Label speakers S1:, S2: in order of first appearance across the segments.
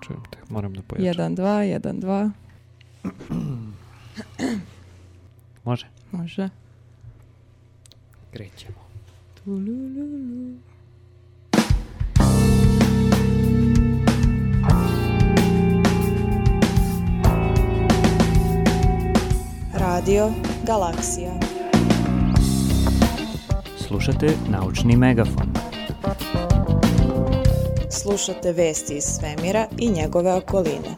S1: čujem te, moram da pojačam.
S2: 1, 2, 1, 2.
S1: Može?
S2: Može.
S1: Krećemo. Tulululu. Radio Galaksija. Slušate naučni megafon slušate vesti iz svemira i njegove okoline.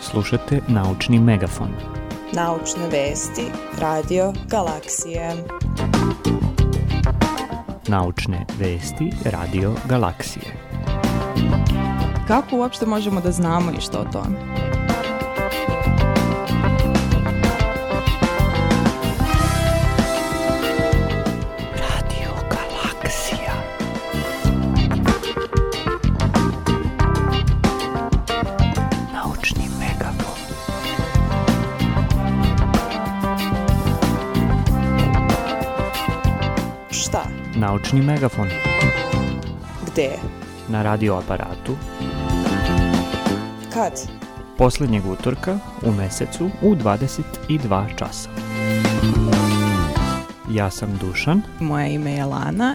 S2: Slušate naučni megafon. Naučne vesti, radio Galaksije. Naučne vesti, radio Galaksije. Kako uopšte možemo da znamo ništa o tome?
S1: Radio Galaksija. Naučni megafon.
S2: Šta?
S1: Naučni megafon.
S2: Gde
S1: Na radioaparatu. aparatu kad? Poslednjeg utorka u mesecu u 22 časa. Ja sam Dušan.
S2: Moje ime je Lana.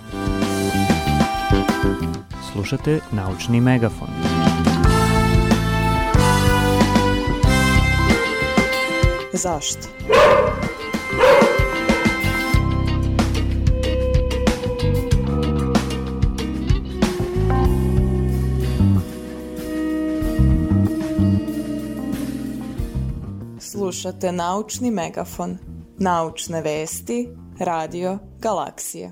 S1: Slušate Naučni megafon.
S2: Zašto? slušate Naučni megafon. Naučne vesti, radio Galaksije.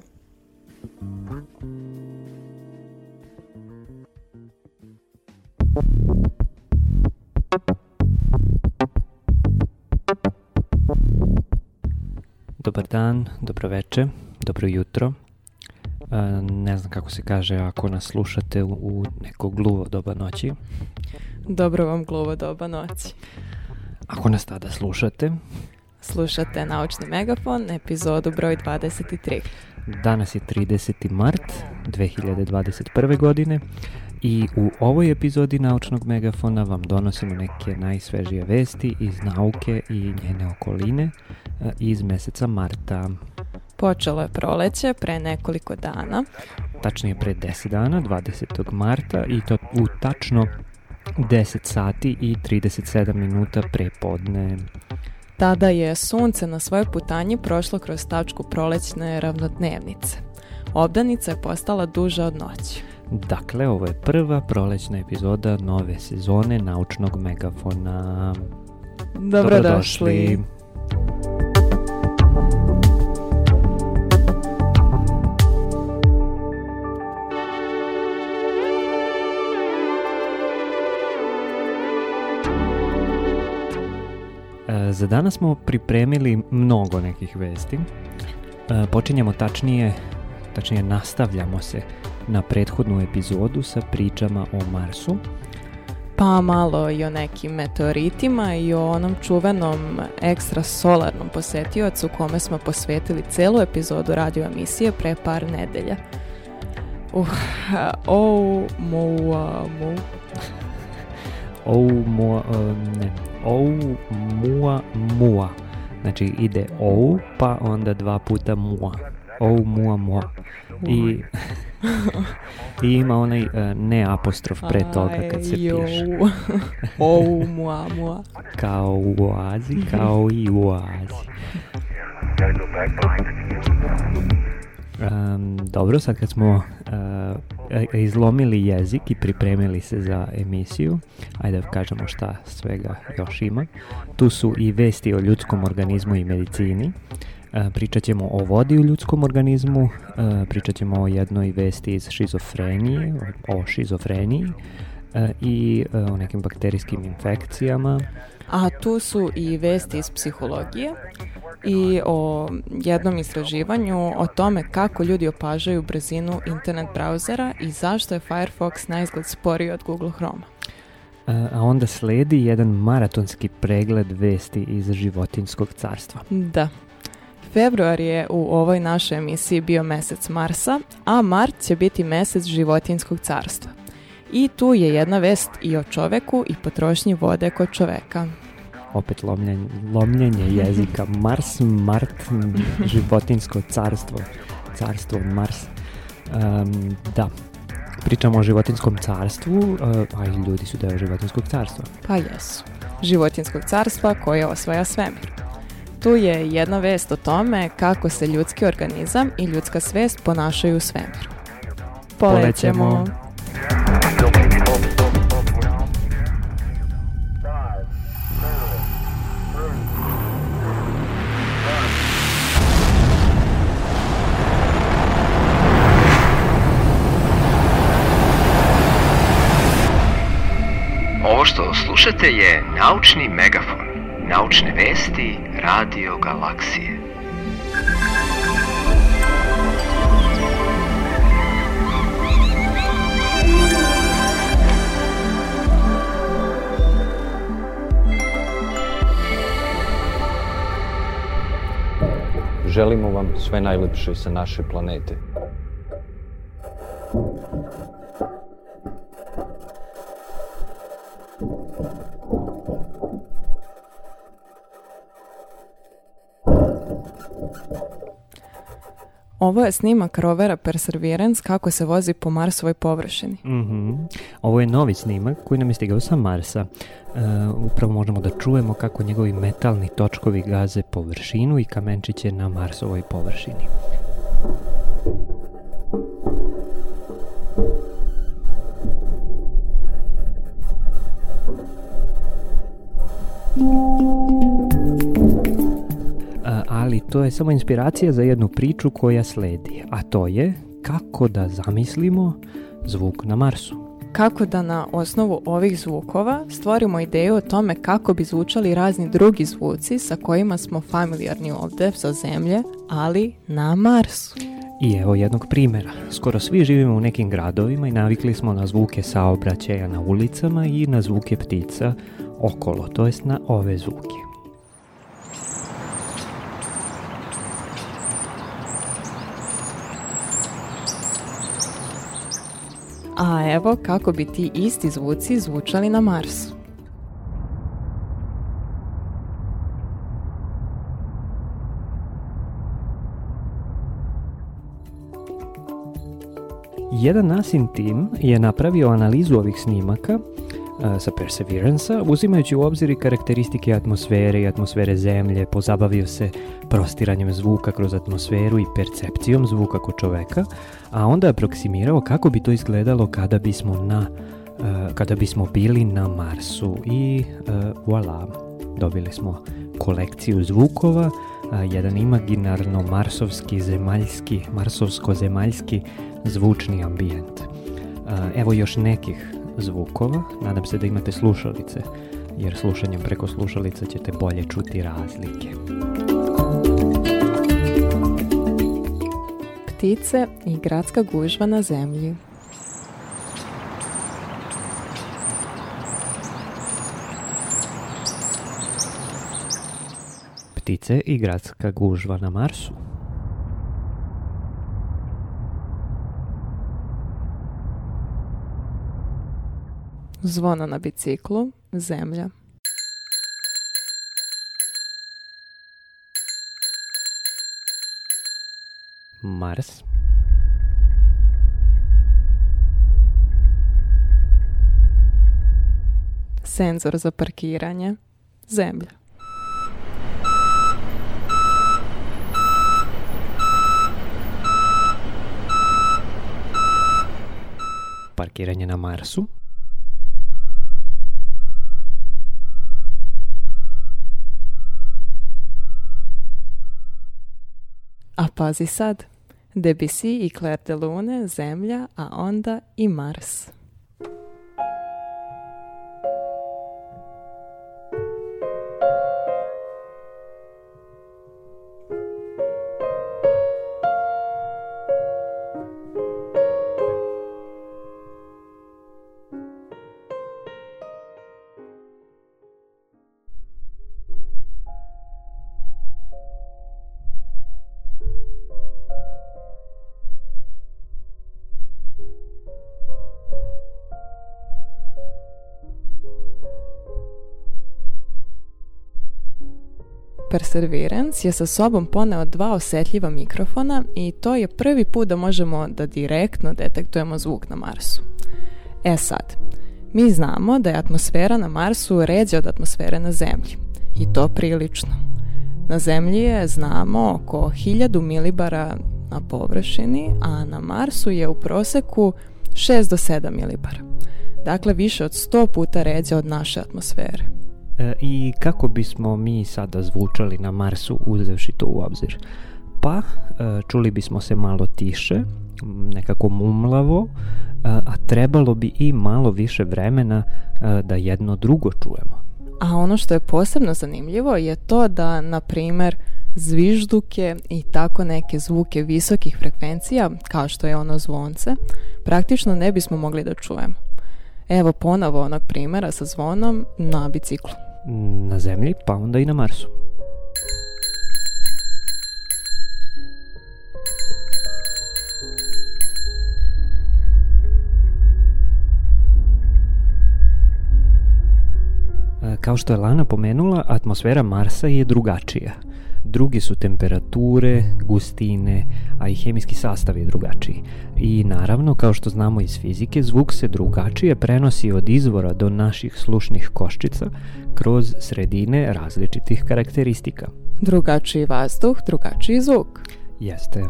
S1: Dobar dan, dobro veče, dobro jutro. E, ne znam kako se kaže ako nas slušate u neko gluvo doba noći.
S2: Dobro vam gluvo doba noći.
S1: Ako nas tada slušate...
S2: Slušate Naučni megafon, epizodu broj 23.
S1: Danas je 30. mart 2021. godine i u ovoj epizodi Naučnog megafona vam donosimo neke najsvežije vesti iz nauke i njene okoline eh, iz meseca marta.
S2: Počelo je proleće pre nekoliko dana.
S1: Tačnije pre 10 dana, 20. marta i to u tačno 10 sati i 37 minuta pre podne.
S2: Tada je sunce na svojoj putanji prošlo kroz tačku prolećne ravnodnevnice. Obdanica je postala duža od noći.
S1: Dakle, ovo je prva prolećna epizoda nove sezone naučnog megafona.
S2: Dobrodošli. Dobrodošli.
S1: Za danas smo pripremili mnogo nekih vesti. E, počinjemo tačnije, tačnije nastavljamo se na prethodnu epizodu sa pričama o Marsu.
S2: Pa malo i o nekim meteoritima i o onom čuvenom ekstrasolarnom posetiocu kome smo posvetili celu epizodu radio emisije pre par nedelja. Uh, oh, mo, uh, mo.
S1: Oumuamua, e, ne, Oumuamua. Znači ide ou, pa onda dva puta mua. Oumuamua. I, I ima onaj e, ne apostrof pre toga kad se piše.
S2: Oumuamua.
S1: Kao u oazi, kao i u oazi. Um, dobro, sad kad smo uh, izlomili jezik i pripremili se za emisiju, ajde da kažemo šta svega još ima. Tu su i vesti o ljudskom organizmu i medicini, uh, pričat ćemo o vodi u ljudskom organizmu, uh, pričat ćemo o jednoj vesti iz šizofrenije, o, šizofreniji i o nekim bakterijskim infekcijama,
S2: a tu su i vesti iz psihologije i o jednom istraživanju o tome kako ljudi opažaju brzinu internet brauzera i zašto je Firefox najizgled sporiji od Google Chrome. A
S1: onda sledi jedan maratonski pregled vesti iz životinskog carstva.
S2: Da. Februar je u ovoj našoj emisiji bio mesec Marsa, a Mart će biti mesec životinskog carstva. I tu je jedna vest i o čoveku i potrošnji vode kod čoveka
S1: opet lomljenje, lomljenje jezika, Mars, Mart, životinsko carstvo, carstvo Mars. Um, da, pričamo o životinskom carstvu, uh, a i ljudi su deo životinskog carstva.
S2: Pa jesu. Životinskog carstva koje osvaja svemir. Tu je jedna vest o tome kako se ljudski organizam i ljudska svest ponašaju u svemiru. Polećemo! Polećemo.
S1: što slušate je Naučni megafon. Naučne vesti Radio Galaksije. Želimo vam sve najlepše sa naše planete.
S2: Ovo je snimak rovera Perseverance kako se vozi po Marsovoj površini. Mm
S1: -hmm. Ovo je novi snimak koji nam je stigao sa Marsa. E, upravo možemo da čujemo kako njegovi metalni točkovi gaze površinu i kamenčiće na Marsovoj površini. Thank you ali to je samo inspiracija za jednu priču koja sledi, a to je kako da zamislimo zvuk na Marsu.
S2: Kako da na osnovu ovih zvukova stvorimo ideju o tome kako bi zvučali razni drugi zvuci sa kojima smo familijarni ovde sa zemlje, ali na Marsu.
S1: I evo jednog primera. Skoro svi živimo u nekim gradovima i navikli smo na zvuke saobraćaja na ulicama i na zvuke ptica okolo, to jest na ove zvuke.
S2: a evo kako bi ti isti zvuci zvučali na Marsu.
S1: Jedan nasin tim je napravio analizu ovih snimaka sa Perseverance-a, uzimajući u obzir i karakteristike atmosfere i atmosfere zemlje, pozabavio se prostiranjem zvuka kroz atmosferu i percepcijom zvuka kod čoveka, a onda aproksimirao kako bi to izgledalo kada bismo na kada bismo bili na Marsu i uh, voilà, dobili smo kolekciju zvukova, uh, jedan imaginarno marsovski zemaljski, marsovsko-zemaljski zvučni ambijent. Uh, evo još nekih zvukova. Nadam se da imate slušalice, jer slušanjem preko slušalica ćete bolje čuti razlike.
S2: Ptice i gradska gužva na zemlji.
S1: Ptice i gradska gužva na Marsu.
S2: Zvona na biciklu, zemlja.
S1: Mars.
S2: Senzor za parkiranje, zemlja.
S1: Parkiranje na Marsu.
S2: A pazi sad, Debussy i Claire de Lune, Zemlja, a onda i Mars. Perseverance je sa sobom poneo dva osetljiva mikrofona i to je prvi put da možemo da direktno detektujemo zvuk na Marsu. E sad, mi znamo da je atmosfera na Marsu ređa od atmosfere na Zemlji. I to prilično. Na Zemlji je, znamo, oko 1000 milibara na površini, a na Marsu je u proseku 6 do 7 milibara. Dakle, više od 100 puta ređa od naše atmosfere.
S1: E, i kako bismo mi sada zvučali na Marsu uzevši to u obzir? Pa, e, čuli bismo se malo tiše, nekako mumlavo, e, a trebalo bi i malo više vremena da jedno drugo čujemo.
S2: A ono što je posebno zanimljivo je to da, na primjer, zvižduke i tako neke zvuke visokih frekvencija, kao što je ono zvonce, praktično ne bismo mogli da čujemo. Evo ponovo onog primjera sa zvonom na biciklu.
S1: Mm, na Zemlji, pa onda i na Marsu. E, kao što je Lana pomenula, atmosfera Marsa je drugačija – drugi su temperature, gustine, a i hemijski sastav je drugačiji. I naravno, kao što znamo iz fizike, zvuk se drugačije prenosi od izvora do naših slušnih koščica kroz sredine različitih karakteristika.
S2: Drugačiji vazduh, drugačiji zvuk.
S1: Jeste.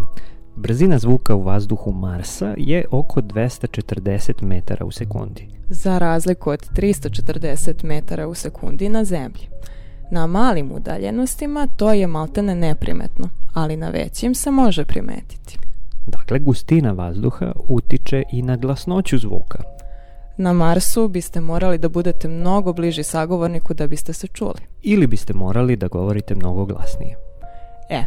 S1: Brzina zvuka u vazduhu Marsa je oko 240 metara u sekundi.
S2: Za razliku od 340 metara u sekundi na Zemlji. Na malim udaljenostima to je maltene neprimetno, ali na većim se može primetiti.
S1: Dakle, gustina vazduha utiče i na glasnoću zvuka.
S2: Na Marsu biste morali da budete mnogo bliži sagovorniku da biste se čuli.
S1: Ili biste morali da govorite mnogo glasnije.
S2: E,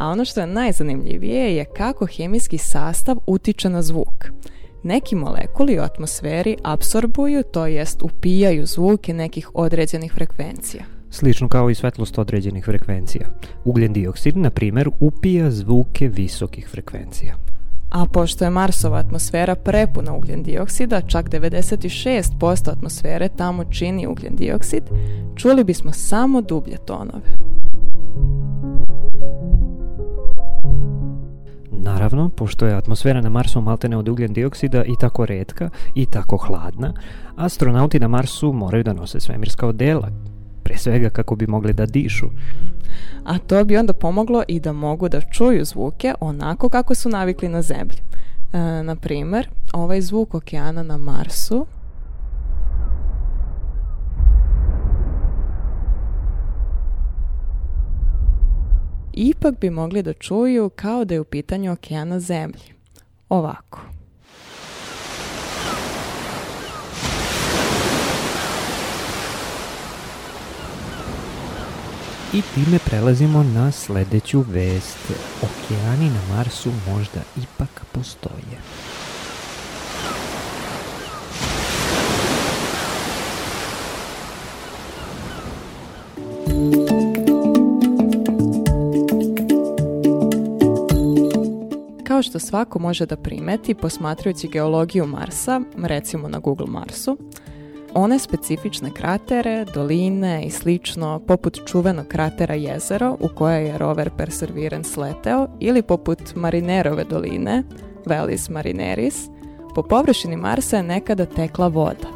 S2: a ono što je najzanimljivije je kako hemijski sastav utiče na zvuk. Neki molekuli u atmosferi apsorbuju, to jest upijaju zvuke nekih određenih frekvencija
S1: slično kao i svetlost određenih frekvencija. Ugljen dioksid, na primer, upija zvuke visokih frekvencija.
S2: A pošto je Marsova atmosfera prepuna ugljen dioksida, čak 96% atmosfere tamo čini ugljen dioksid, čuli bismo samo dublje tonove.
S1: Naravno, pošto je atmosfera na Marsu maltene od ugljen dioksida i tako redka i tako hladna, astronauti na Marsu moraju da nose svemirska odela, pre svega kako bi mogli da dišu.
S2: A to bi onda pomoglo i da mogu da čuju zvuke onako kako su navikli na zemlji. E, na primer, ovaj zvuk okeana na Marsu ipak bi mogli da čuju kao da je u pitanju okeana zemlji. Ovako.
S1: I time prelazimo na sledeću vest. Okeani na Marsu možda ipak postoje.
S2: Kao što svako može da primeti posmatrajući geologiju Marsa, recimo na Google Marsu, one specifične kratere, doline i slično, poput čuvenog kratera jezero u koje je rover Perseverance sleteo ili poput Marinerove doline, Velis Marineris, po površini Marsa je nekada tekla voda.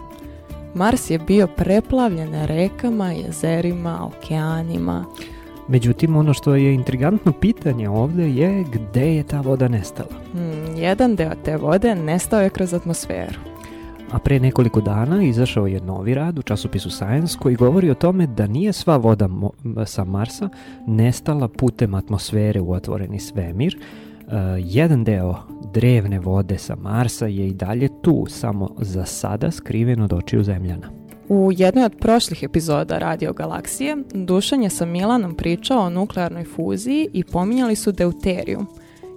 S2: Mars je bio preplavljen rekama, jezerima, okeanima.
S1: Međutim, ono što je intrigantno pitanje ovdje je gde je ta voda nestala?
S2: Mm, jedan deo te vode nestao je kroz atmosferu.
S1: A pre nekoliko dana izašao je novi rad u časopisu Science koji govori o tome da nije sva voda sa Marsa nestala putem atmosfere u otvoreni svemir. Uh, jedan deo drevne vode sa Marsa je i dalje tu, samo za sada skriven od očiju zemljana.
S2: U jednoj od prošlih epizoda Radio Galaksije Dušan je sa Milanom pričao o nuklearnoj fuziji i pominjali su deuterijum,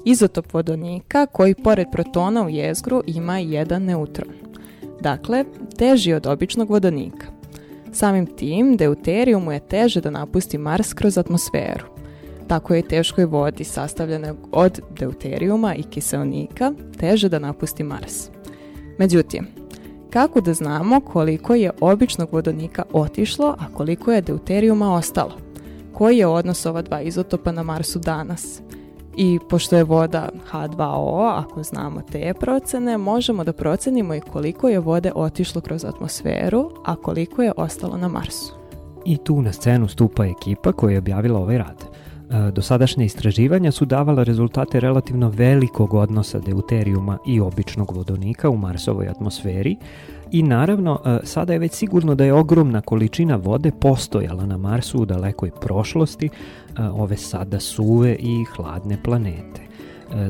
S2: izotop vodonika koji pored protona u jezgru ima jedan neutron dakle, teži od običnog vodonika. Samim tim, deuterijumu je teže da napusti Mars kroz atmosferu. Tako je teškoj vodi sastavljene od deuterijuma i kiselnika teže da napusti Mars. Međutim, kako da znamo koliko je običnog vodonika otišlo, a koliko je deuterijuma ostalo? Koji je odnos ova dva izotopa na Marsu danas? I pošto je voda H2O, ako znamo te procene, možemo da procenimo i koliko je vode otišlo kroz atmosferu, a koliko je ostalo na Marsu.
S1: I tu na scenu stupa ekipa koja je objavila ovaj rad – dosadašnja istraživanja su davala rezultate relativno velikog odnosa deuterijuma i običnog vodonika u Marsovoj atmosferi i naravno sada je već sigurno da je ogromna količina vode postojala na Marsu u dalekoj prošlosti ove sada suve i hladne planete.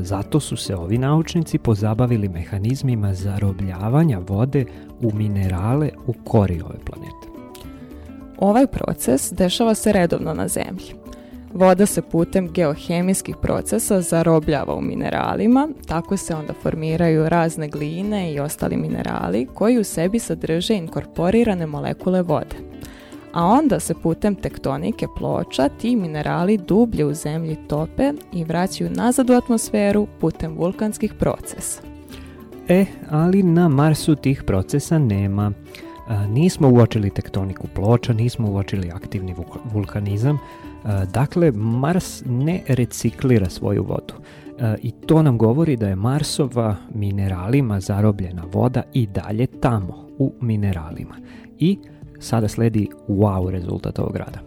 S1: Zato su se ovi naučnici pozabavili mehanizmima zarobljavanja vode u minerale u kori ove planete.
S2: Ovaj proces dešava se redovno na Zemlji. Voda se putem geohemijskih procesa zarobljava u mineralima, tako se onda formiraju razne gline i ostali minerali koji u sebi sadrže inkorporirane molekule vode. A onda se putem tektonike ploča ti minerali dublje u zemlji tope i vraćaju nazad u atmosferu putem vulkanskih procesa.
S1: E, ali na Marsu tih procesa nema. Nismo uočili tektoniku ploča, nismo uočili aktivni vulkanizam, E, dakle, Mars ne reciklira svoju vodu e, i to nam govori da je Marsova mineralima zarobljena voda i dalje tamo, u mineralima. I sada sledi wow rezultat ovog rada.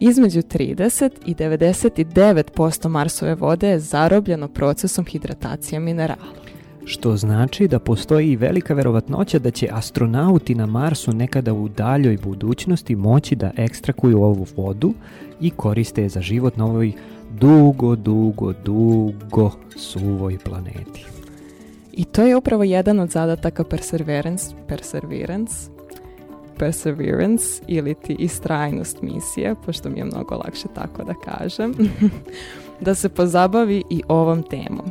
S2: Između 30 i 99% Marsove vode je zarobljeno procesom hidratacije minerala
S1: što znači da postoji velika verovatnoća da će astronauti na Marsu nekada u daljoj budućnosti moći da ekstrakuju ovu vodu i koriste je za život na ovoj dugo, dugo, dugo suvoj planeti.
S2: I to je upravo jedan od zadataka Perseverance, Perseverance, Perseverance ili ti istrajnost misije, pošto mi je mnogo lakše tako da kažem, da se pozabavi i ovom temom.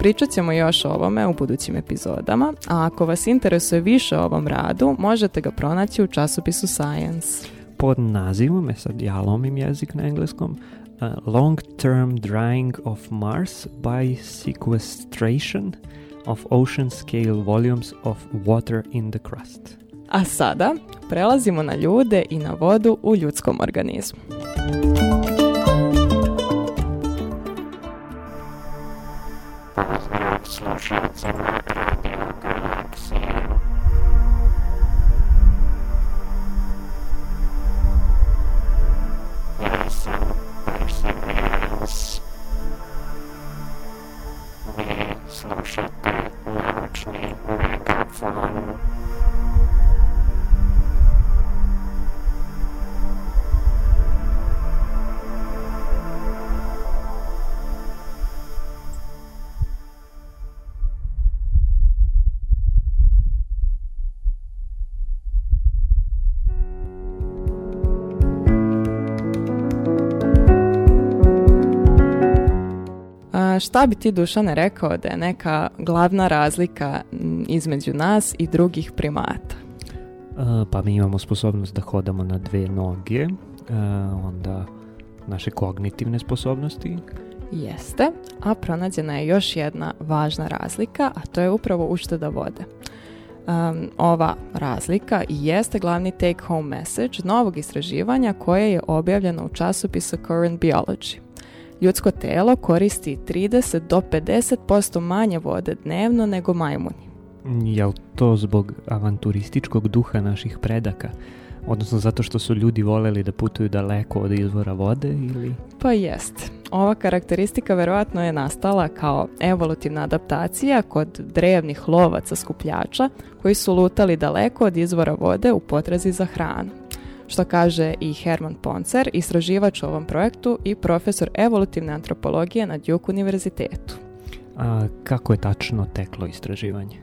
S2: Pričat ćemo još o ovome u budućim epizodama, a ako vas interesuje više o ovom radu, možete ga pronaći u časopisu Science.
S1: Pod nazivom, e sad ja lomim jezik na engleskom, uh, Long Term Drying of Mars by Sequestration of Ocean Scale Volumes of Water in the Crust.
S2: A sada prelazimo na ljude i na vodu u ljudskom organizmu. there was no solutions šta bi ti Dušane rekao da je neka glavna razlika mm, između nas i drugih primata?
S1: Pa mi imamo sposobnost da hodamo na dve noge, onda naše kognitivne sposobnosti.
S2: Jeste, a pronađena je još jedna važna razlika, a to je upravo ušteda vode. Um, ova razlika jeste glavni take home message novog istraživanja koje je objavljeno u časopisu Current Biology. Ljudsko telo koristi 30 do 50% manje vode dnevno nego majmuni.
S1: Jel to zbog avanturističkog duha naših predaka? Odnosno zato što su ljudi voleli da putuju daleko od izvora vode ili...
S2: Pa jest. Ova karakteristika verovatno je nastala kao evolutivna adaptacija kod drevnih lovaca skupljača koji su lutali daleko od izvora vode u potrazi za hranu što kaže i Herman Poncer, istraživač u ovom projektu i profesor evolutivne antropologije na Duke univerzitetu.
S1: A, kako je tačno teklo istraživanje?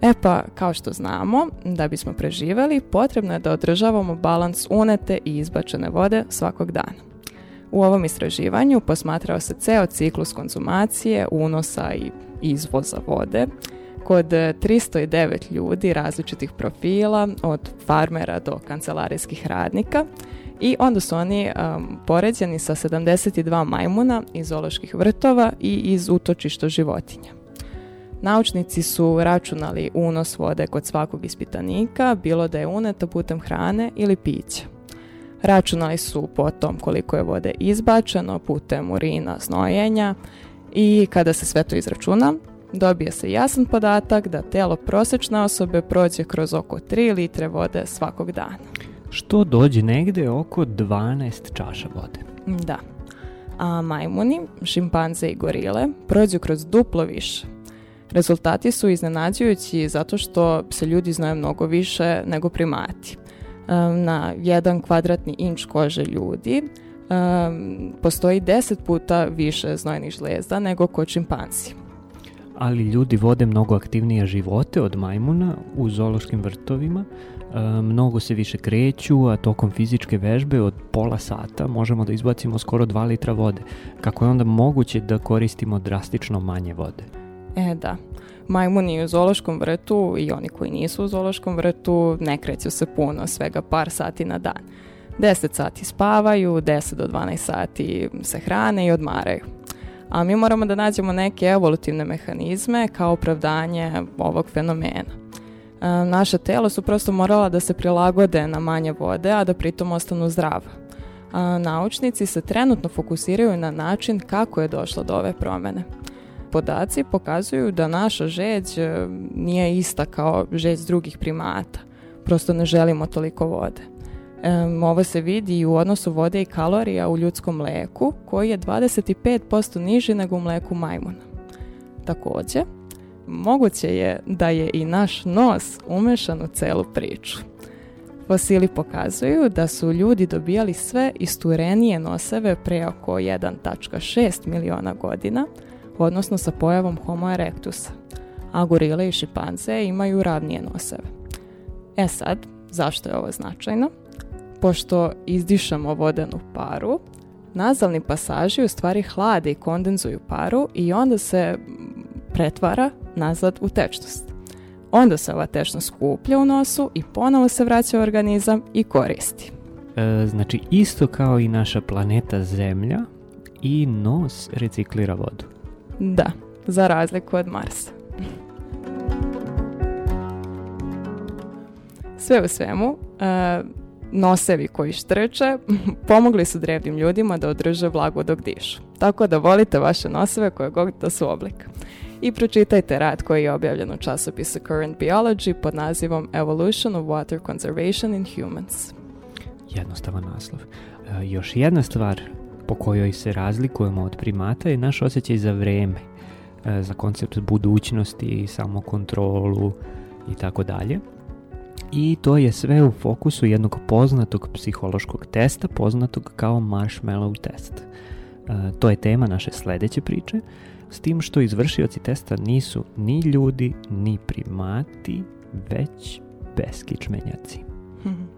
S2: E pa, kao što znamo, da bismo preživeli, potrebno je da održavamo balans unete i izbačene vode svakog dana. U ovom istraživanju posmatrao se ceo ciklus konzumacije, unosa i izvoza vode, Tako od 309 ljudi različitih profila, od farmera do kancelarijskih radnika i onda su oni um, poređeni sa 72 majmuna iz zooloških vrtova i iz utočišta životinja. Naučnici su računali unos vode kod svakog ispitanika, bilo da je uneta putem hrane ili pića. Računali su potom koliko je vode izbačeno putem urina, znojenja i kada se sve to izračuna, Dobije se jasan podatak da telo prosečne osobe prođe kroz oko 3 litre vode svakog dana.
S1: Što dođe negde oko 12 čaša vode.
S2: Da. A majmuni, šimpanze i gorile prođu kroz duplo više. Rezultati su iznenađujući zato što se ljudi znaju mnogo više nego primati. Na jedan kvadratni inč kože ljudi postoji 10 puta više znojnih žlezda nego kod čimpanzi
S1: ali ljudi vode mnogo aktivnije živote od majmuna u zološkim vrtovima, e, mnogo se više kreću, a tokom fizičke vežbe od pola sata možemo da izbacimo skoro 2 litra vode, kako je onda moguće da koristimo drastično manje vode.
S2: E da, majmuni u zološkom vrtu i oni koji nisu u zološkom vrtu ne kreću se puno, svega par sati na dan. 10 sati spavaju, 10 do 12 sati se hrane i odmaraju a mi moramo da nađemo neke evolutivne mehanizme kao opravdanje ovog fenomena. E, naša tela su prosto morala da se prilagode na manje vode, a da pritom ostanu zdrava. A, naučnici se trenutno fokusiraju na način kako je došlo do ove promene. Podaci pokazuju da naša žeđ e, nije ista kao žeđ drugih primata. Prosto ne želimo toliko vode. Um, ovo se vidi i u odnosu vode i kalorija u ljudskom mleku, koji je 25% niži nego u mleku majmuna. Takođe, moguće je da je i naš nos umešan u celu priču. Fosili pokazuju da su ljudi dobijali sve isturenije noseve pre oko 1.6 miliona godina, odnosno sa pojavom Homo erectusa, a gorile i šipanze imaju ravnije noseve. E sad, zašto je ovo značajno? Pošto izdišemo vodenu paru, nazalni pasaži u stvari hlade i kondenzuju paru i onda se pretvara nazad u tečnost. Onda se ova tečnost skuplja u nosu i ponovo se vraća u organizam i koristi.
S1: E, znači isto kao i naša planeta Zemlja i nos reciklira vodu.
S2: Da, za razliku od Marsa. Sve u svemu, e, nosevi koji štrče pomogli su drevnim ljudima da održe vlagu dok dišu. Tako da volite vaše noseve koje god da su oblik. I pročitajte rad koji je objavljen u časopisu Current Biology pod nazivom Evolution of Water Conservation in Humans.
S1: Jednostavan naslov. E, još jedna stvar po kojoj se razlikujemo od primata je naš osjećaj za vreme, e, za koncept budućnosti, samokontrolu i tako dalje i to je sve u fokusu jednog poznatog psihološkog testa, poznatog kao marshmallow test. E, to je tema naše sledeće priče, s tim što izvršioci testa nisu ni ljudi, ni primati, već beskičmenjaci. mm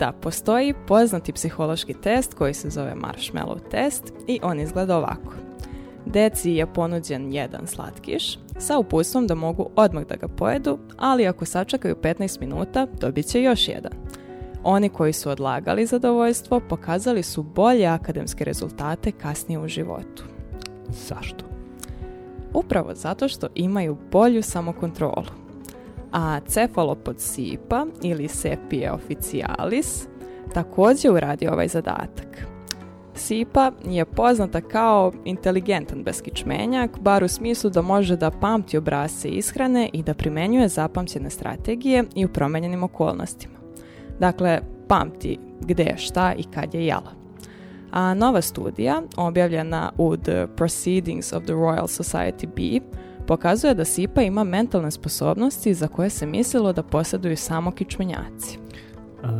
S2: Da, postoji poznati psihološki test koji se zove marshmallow test i on izgleda ovako. Deci je ponuđen jedan slatkiš sa uputstvom da mogu odmah da ga pojedu, ali ako sačekaju 15 minuta dobit će još jedan. Oni koji su odlagali zadovoljstvo pokazali su bolje akademske rezultate kasnije u životu.
S1: Zašto?
S2: Upravo zato što imaju bolju samokontrolu a cefalopod sipa ili sepije officialis takođe uradio ovaj zadatak. Sipa je poznata kao inteligentan beskičmenjak, bar u smislu da može da pamti obrase ishrane i da primenjuje zapamćene strategije i u promenjenim okolnostima. Dakle, pamti gde, šta i kad je jela. A nova studija, objavljena u The Proceedings of the Royal Society B, pokazuje da Sipa ima mentalne sposobnosti za koje se mislilo da posjeduju samo kičmenjaci.
S1: Um,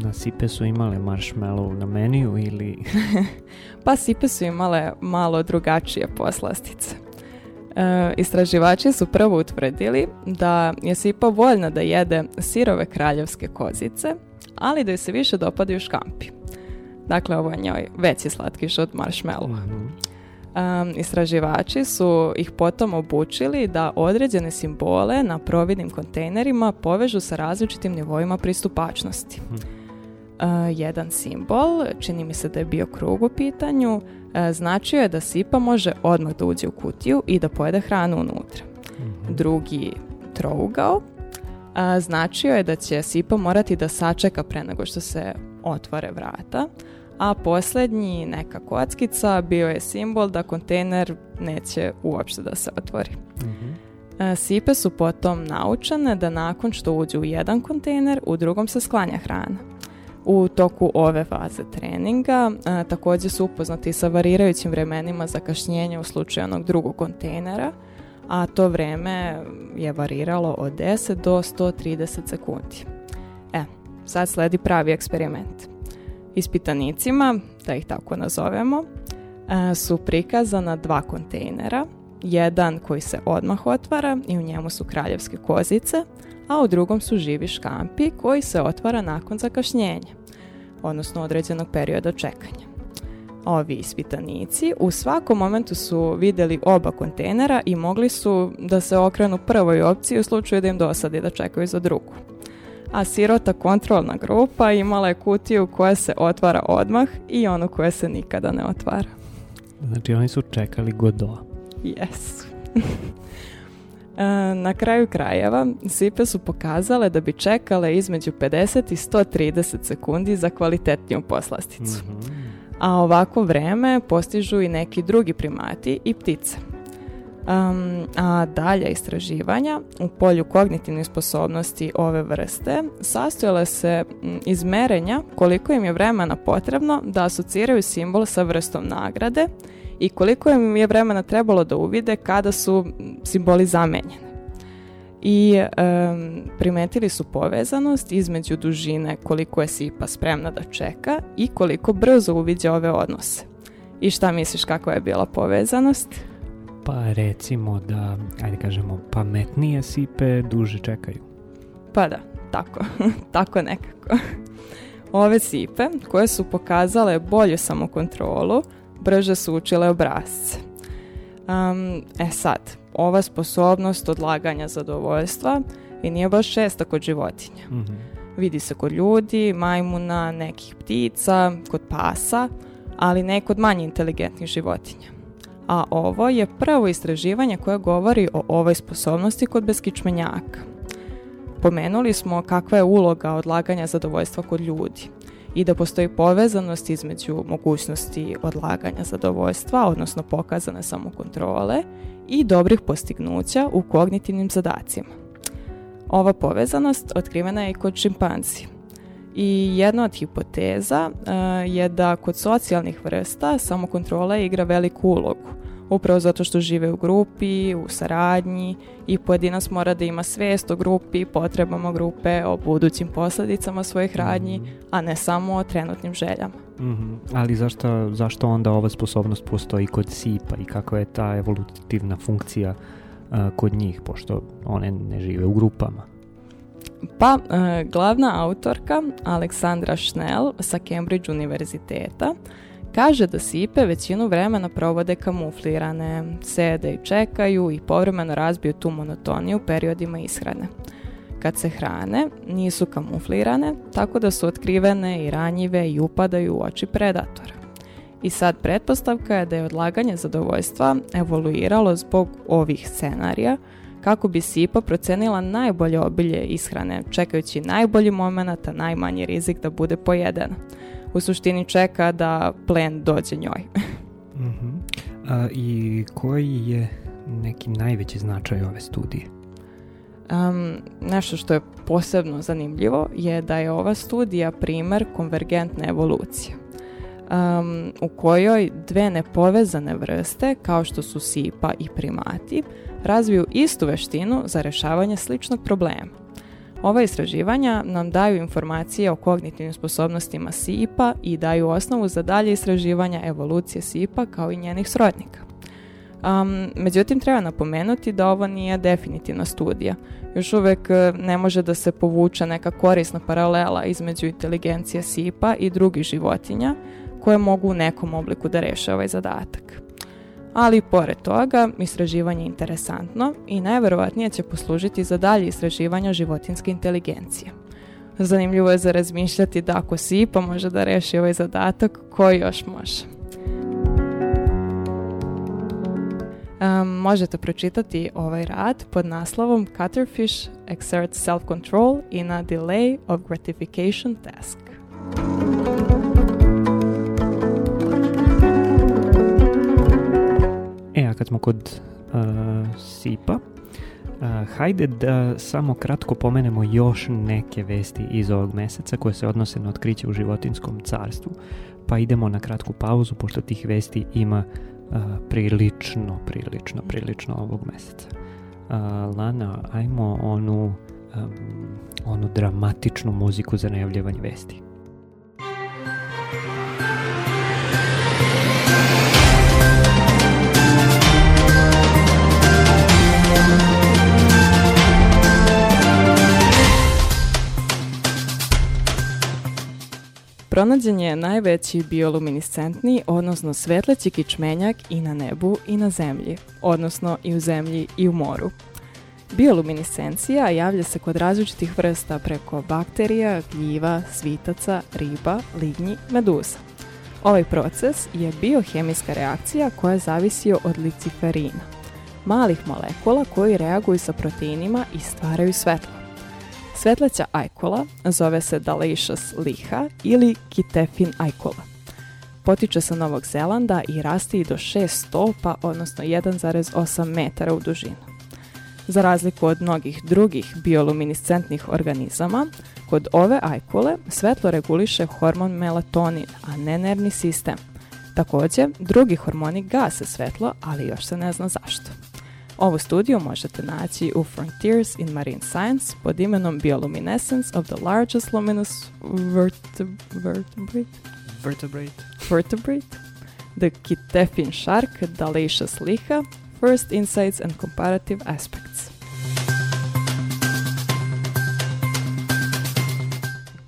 S1: na da Sipe su imale marshmallow na meniju ili...
S2: pa Sipe su imale malo drugačije poslastice. E, istraživači su prvo utvrdili da je Sipa voljna da jede sirove kraljevske kozice, ali da joj se više dopadaju škampi. Dakle, ovo je njoj veći slatkiš od marshmallowa. Mm -hmm. Um, istraživači su ih potom obučili da određene simbole na providnim kontejnerima povežu sa različitim nivoima pristupačnosti. Hmm. Uh, jedan simbol, čini mi se da je bio krug u pitanju, uh, značio je da sipa može odmah da uđe u kutiju i da pojede hranu unutra. Hmm. Drugi trougao, uh, značio je da će sipa morati da sačeka pre nego što se otvore vrata, a poslednji neka kockica bio je simbol da kontejner neće uopšte da se otvori. Mm -hmm. Sipe su potom naučene da nakon što uđu u jedan kontejner, u drugom se sklanja hrana. U toku ove faze treninga a, e, takođe su upoznati sa varirajućim vremenima za kašnjenje u slučaju onog drugog kontejnera, a to vreme je variralo od 10 do 130 sekundi. E, sad sledi pravi eksperiment ispitanicima, da ih tako nazovemo, e, su prikazana dva kontejnera, jedan koji se odmah otvara i u njemu su kraljevske kozice, a u drugom su živi škampi koji se otvara nakon zakašnjenja, odnosno određenog perioda čekanja. Ovi ispitanici u svakom momentu su videli oba kontejnera i mogli su da se okrenu prvoj opciji u slučaju da im dosadi da čekaju za drugu a sirota kontrolna grupa imala je kutiju koja se otvara odmah i onu koja se nikada ne otvara.
S1: Znači oni su čekali Godoa.
S2: Yes. E, na kraju krajeva, sipe su pokazale da bi čekale između 50 i 130 sekundi za kvalitetniju poslasticu. Mm -hmm. A ovako vreme postižu i neki drugi primati i ptice. Um, a dalja istraživanja u polju kognitivnih sposobnosti ove vrste sastojala se iz merenja koliko im je vremena potrebno da asociraju simbol sa vrstom nagrade i koliko im je vremena trebalo da uvide kada su simboli zamenjeni. I um, primetili su povezanost između dužine koliko je sipa spremna da čeka i koliko brzo uviđa ove odnose. I šta misliš kakva je bila povezanost?
S1: pa recimo da, ajde kažemo, pametnije sipe, duže čekaju.
S2: Pa da, tako, tako nekako. Ove sipe, koje su pokazale bolju samokontrolu, brže su učile obrazce. Um, e sad, ova sposobnost odlaganja zadovoljstva i nije baš šesta kod životinja. Mm -hmm. Vidi se kod ljudi, majmuna, nekih ptica, kod pasa, ali ne kod manje inteligentnih životinja a ovo je prvo istraživanje koje govori o ovoj sposobnosti kod beskičmenjaka. Pomenuli smo kakva je uloga odlaganja zadovoljstva kod ljudi i da postoji povezanost između mogućnosti odlaganja zadovoljstva, odnosno pokazane samokontrole, i dobrih postignuća u kognitivnim zadacima. Ova povezanost otkrivena je i kod šimpanzi. I jedna od hipoteza uh, je da kod socijalnih vrsta samokontrola igra veliku ulogu, upravo zato što žive u grupi, u saradnji i pojedinac mora da ima svest o grupi, potrebama grupe, o budućim posledicama svojih radnji, a ne samo o trenutnim željama. Mm
S1: -hmm. Ali zašto, zašto onda ova sposobnost postoji kod sipa i kakva je ta evolutivna funkcija uh, kod njih, pošto one ne žive u grupama?
S2: Pa, uh, glavna autorka Aleksandra Schnell sa Cambridge univerziteta Kaže da sipe većinu vremena provode kamuflirane, sede i čekaju i povremeno razbiju tu monotoniju periodima ishrane. Kad se hrane, nisu kamuflirane, tako da su otkrivene i ranjive i upadaju u oči predatora. I sad pretpostavka je da je odlaganje zadovoljstva evoluiralo zbog ovih scenarija, kako bi sipa procenila najbolje obilje ishrane, čekajući najbolji moment, a najmanji rizik da bude pojedena u suštini čeka da plen dođe njoj.
S1: mm -hmm. A, I koji je neki najveći značaj ove studije?
S2: Um, nešto što je posebno zanimljivo je da je ova studija primer konvergentne evolucije um, u kojoj dve nepovezane vrste kao što su sipa i primati razviju istu veštinu za rešavanje sličnog problema. Ova istraživanja nam daju informacije o kognitivnim sposobnostima SIPA i daju osnovu za dalje istraživanja evolucije SIPA kao i njenih srodnika. Um, međutim, treba napomenuti da ovo nije definitivna studija. Još uvek e, ne može da se povuče neka korisna paralela između inteligencije SIPA i drugih životinja koje mogu u nekom obliku da reše ovaj zadatak ali pored toga istraživanje je interesantno i najverovatnije će poslužiti za dalje istraživanje životinske inteligencije. Zanimljivo je za razmišljati da ako si pa može da reši ovaj zadatak, ko još može. Um, možete pročitati ovaj rad pod naslovom Cutterfish Exerts Self-Control in a Delay of Gratification Task.
S1: kad smo kod uh, SIP-a, uh, hajde da samo kratko pomenemo još neke vesti iz ovog meseca koje se odnose na otkriće u životinskom carstvu, pa idemo na kratku pauzu pošto tih vesti ima uh, prilično, prilično, prilično ovog meseca. Uh, Lana, ajmo onu, um, onu dramatičnu muziku za najavljivanje vesti.
S2: Pronađen je najveći bioluminiscentni, odnosno svetleći kičmenjak i na nebu i na zemlji, odnosno i u zemlji i u moru. Bioluminiscencija javlja se kod različitih vrsta preko bakterija, gljiva, svitaca, riba, lignji, meduza. Ovaj proces je biohemijska reakcija koja zavisi od liciferina, malih molekula koji reaguju sa proteinima i stvaraju svetlo. Svetleća ajkula zove se Dalaishas liha ili Kitefin ajkula. Potiče sa Novog Zelanda i raste i do 6 stopa, odnosno 1,8 metara u dužinu. Za razliku od mnogih drugih bioluminiscentnih organizama, kod ove ajkule svetlo reguliše hormon melatonin, a ne nervni sistem. Takođe, drugi hormoni gase svetlo, ali još se ne zna zašto. Ovu studiju možete naći u Frontiers in Marine Science pod imenom Bioluminescence of the largest luminous vertebrate
S1: vertebrate
S2: vertebrate the Kitefin shark Dalacious liha First Insights and Comparative Aspects.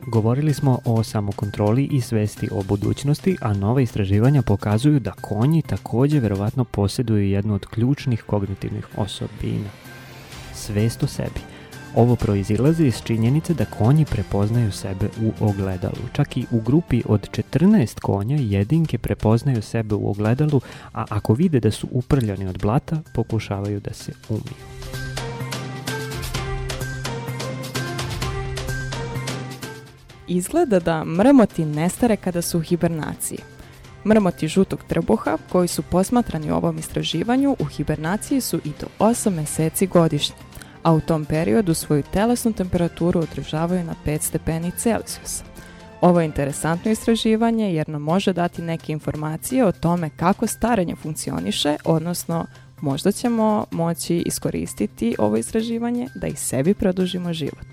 S1: Govorili smo o samokontroli i svesti o budućnosti, a nova istraživanja pokazuju da konji takođe verovatno poseduju jednu od ključnih kognitivnih osobina. Svest o sebi. Ovo proizilazi iz činjenice da konji prepoznaju sebe u ogledalu. Čak i u grupi od 14 konja jedinke prepoznaju sebe u ogledalu, a ako vide da su uprljani od blata, pokušavaju da se umiju.
S2: Izgleda da mrmoti nestare kada su u hibernaciji. Mrmoti žutog trbuha, koji su posmatrani u ovom istraživanju, u hibernaciji su i do 8 meseci godišnje, a u tom periodu svoju telesnu temperaturu održavaju na 5 stepeni Celsijusa. Ovo je interesantno istraživanje jer nam može dati neke informacije o tome kako staranje funkcioniše, odnosno možda ćemo moći iskoristiti ovo istraživanje da i sebi produžimo život.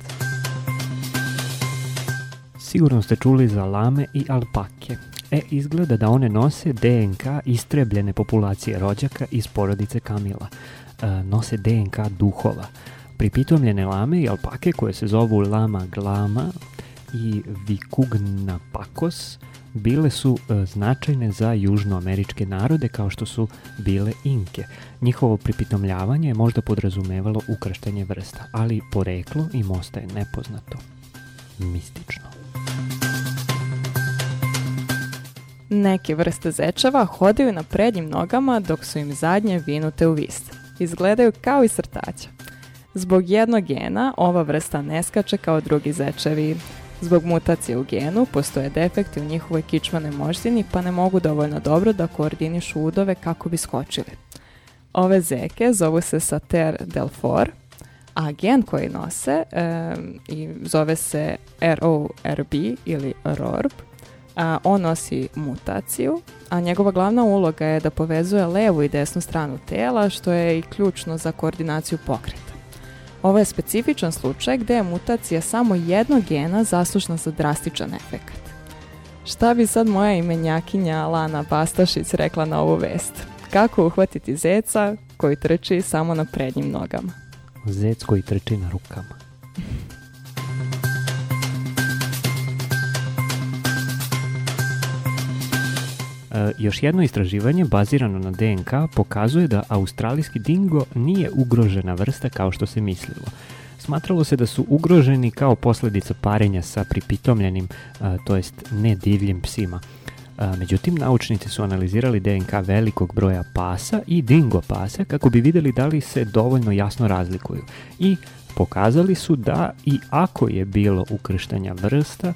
S1: Sigurno ste čuli za lame i alpake. E, izgleda da one nose DNK istrebljene populacije rođaka iz porodice Kamila. E, nose DNK duhova. Pripitomljene lame i alpake koje se zovu lama glama i vikugna pakos bile su e, značajne za južnoameričke narode kao što su bile Inke. Njihovo pripitomljavanje je možda podrazumevalo ukrštanje vrsta, ali poreklo im ostaje nepoznato. Mistično.
S2: Neke vrste zečeva hodaju na prednjim nogama dok su im zadnje vinute u viste. Izgledaju kao i srtaća. Zbog jednog gena ova vrsta ne skače kao drugi zečevi. Zbog mutacije u genu postoje defekti u njihovoj kičmanoj moždini pa ne mogu dovoljno dobro da koordinišu udove kako bi skočili. Ove zeke zovu se Sater delfor, a gen koji nose e, i zove se RORB ili RORB, a, on nosi mutaciju, a njegova glavna uloga je da povezuje levu i desnu stranu tela, što je i ključno za koordinaciju pokreta. Ovo je specifičan slučaj gde je mutacija samo jednog gena zaslušna za drastičan efekat. Šta bi sad moja imenjakinja Lana Bastašić rekla na ovu vest? Kako uhvatiti zeca koji trči samo na prednjim nogama?
S1: Zec koji trči na rukama. E, još jedno istraživanje bazirano na DNK pokazuje da australijski dingo nije ugrožena vrsta kao što se mislilo. Smatralo se da su ugroženi kao posledica parenja sa pripitomljenim, e, to jest nedivljim psima. E, međutim, naučnici su analizirali DNK velikog broja pasa i dingo pasa kako bi videli da li se dovoljno jasno razlikuju i pokazali su da i ako je bilo ukrštanja vrsta,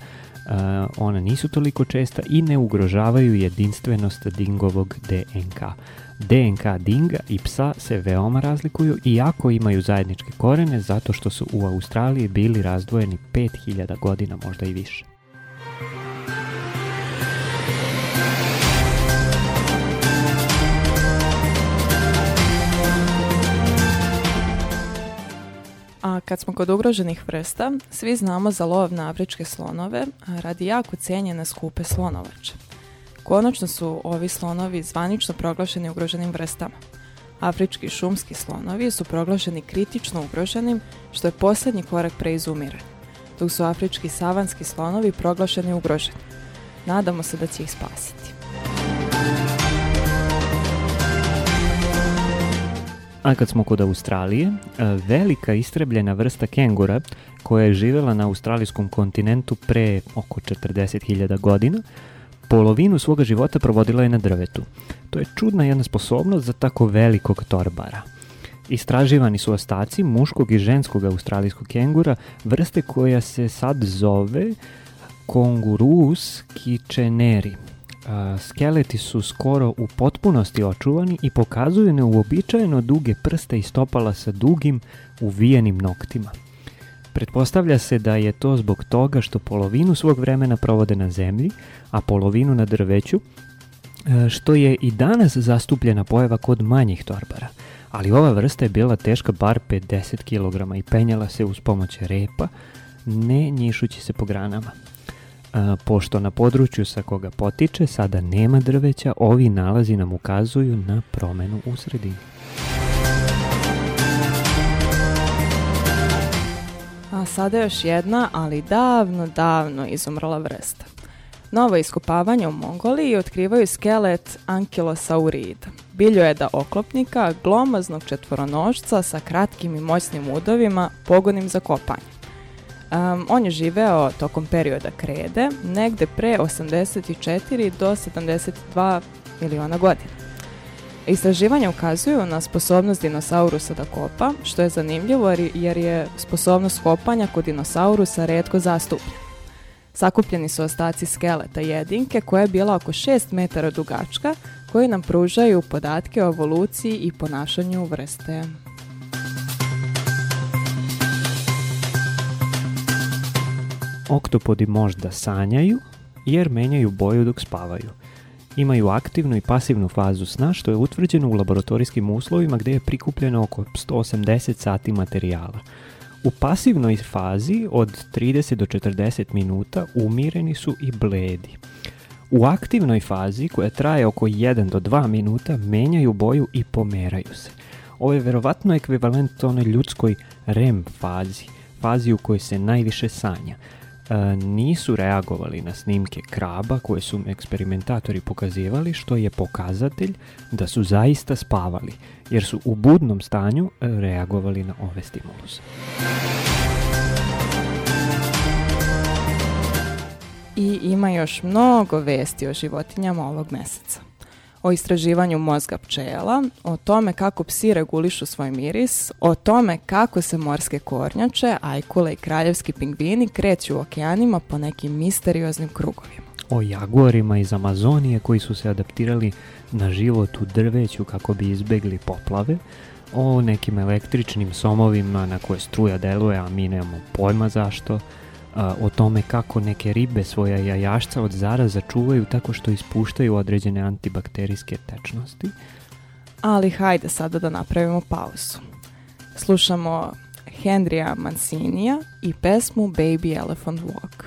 S1: Eh, ona nisu toliko česta i ne ugrožavaju jedinstvenost dingovog DNK. DNK dinga i psa se veoma razlikuju iako imaju zajedničke korene zato što su u Australiji bili razdvojeni 5000 godina možda i više.
S2: kad smo kod ugroženih vrsta, svi znamo za lov na afričke slonove radi jako cijenjene skupe slonovače. Konačno su ovi slonovi zvanično proglašeni ugroženim vrstama. Afrički šumski slonovi su proglašeni kritično ugroženim, što je poslednji korak pre izumiranja, dok su afrički savanski slonovi proglašeni ugroženim. Nadamo se da će ih spasiti.
S1: A kad smo kod Australije, e, velika istrebljena vrsta kengura koja je živela na australijskom kontinentu pre oko 40.000 godina, polovinu svoga života provodila je na drvetu. To je čudna jedna sposobnost za tako velikog torbara. Istraživani su ostaci muškog i ženskog australijskog kengura, vrste koja se sad zove Kongurus kičeneri skeleti su skoro u potpunosti očuvani i pokazuju neuobičajeno duge prste i stopala sa dugim, uvijenim noktima. Pretpostavlja se da je to zbog toga što polovinu svog vremena provode na zemlji, a polovinu na drveću, e, što je i danas zastupljena pojava kod manjih torbara. Ali ova vrsta je bila teška bar 50 kg i penjala se uz pomoć repa, ne njišući se po granama. A, pošto na području sa koga potiče sada nema drveća, ovi nalazi nam ukazuju na promenu u sredini.
S2: A sada još jedna, ali davno, davno izumrla vrsta. Novo iskopavanje u Mongoliji otkrivaju skelet ankilosaurida, da oklopnika, glomaznog četvoronožca sa kratkim i moćnim udovima, pogonim za kopanje. Um, on je živeo tokom perioda krede, negde pre 84 do 72 miliona godina. Istraživanja ukazuju na sposobnost dinosaurusa da kopa, što je zanimljivo jer je sposobnost kopanja kod dinosaurusa redko zastupljena. Sakupljeni su ostaci skeleta jedinke koja je bila oko 6 metara dugačka koji nam pružaju podatke o evoluciji i ponašanju vrste.
S1: Oktopodi možda sanjaju jer menjaju boju dok spavaju. Imaju aktivnu i pasivnu fazu sna što je utvrđeno u laboratorijskim uslovima gde je prikupljeno oko 180 sati materijala. U pasivnoj fazi od 30 do 40 minuta umireni su i bledi. U aktivnoj fazi koja traje oko 1 do 2 minuta menjaju boju i pomeraju se. Ovo je verovatno ekvivalent onoj ljudskoj REM fazi, fazi u kojoj se najviše sanja. E, nisu reagovali na snimke kraba koje su eksperimentatori pokazivali što je pokazatelj da su zaista spavali jer su u budnom stanju e, reagovali na ove stimuluse.
S2: I ima još mnogo vesti o životinjama ovog meseca o istraživanju mozga pčela, o tome kako psi regulišu svoj miris, o tome kako se morske kornjače, ajkule i kraljevski pingvini kreću u okeanima po nekim misterioznim krugovima.
S1: O jaguarima iz Amazonije koji su se adaptirali na život u drveću kako bi izbegli poplave, o nekim električnim somovima na koje struja deluje, a mi nemamo pojma zašto, o tome kako neke ribe svoja jajašca od zaraza čuvaju tako što ispuštaju određene antibakterijske tečnosti.
S2: Ali hajde sada da napravimo pauzu. Slušamo Henrya Mancinija i pesmu Baby Elephant Walk.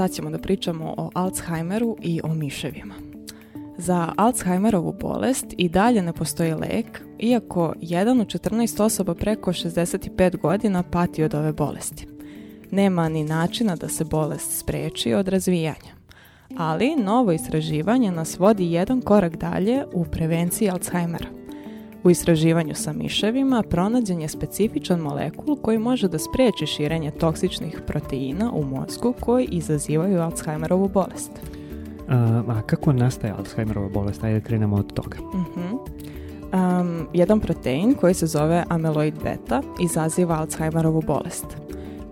S2: sad ćemo da pričamo o Alzheimeru i o miševima. Za Alzheimerovu bolest i dalje ne postoji lek, iako jedan u 14 osoba preko 65 godina pati od ove bolesti. Nema ni načina da se bolest spreči od razvijanja. Ali novo istraživanje nas vodi jedan korak dalje u prevenciji Alzheimera. U istraživanju sa miševima pronađen je specifičan molekul koji može da spriječi širenje toksičnih proteina u mozgu koji izazivaju Alzheimerovu bolest.
S1: A, a kako nastaje Alzheimerova bolest? Ajde krenemo od toga. Uh -huh.
S2: um, jedan protein koji se zove ameloid beta izaziva Alzheimerovu bolest.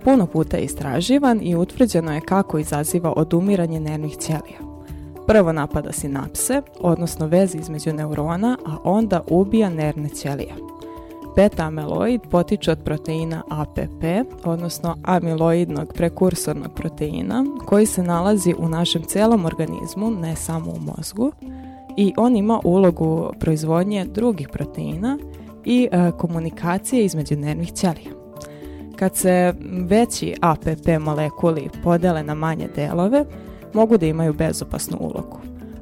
S2: Puno puta je istraživan i utvrđeno je kako izaziva odumiranje nervnih ćelija prvo napada sinapse, odnosno veze između neurona, a onda ubija nervne ćelije. Beta ameloid potiče od proteina APP, odnosno amiloidnog prekursornog proteina, koji se nalazi u našem celom organizmu, ne samo u mozgu, i on ima ulogu proizvodnje drugih proteina i e, komunikacije između nervnih ćelija. Kad se veći APP molekuli podele na manje delove, mogu da imaju bezopasnu ulogu,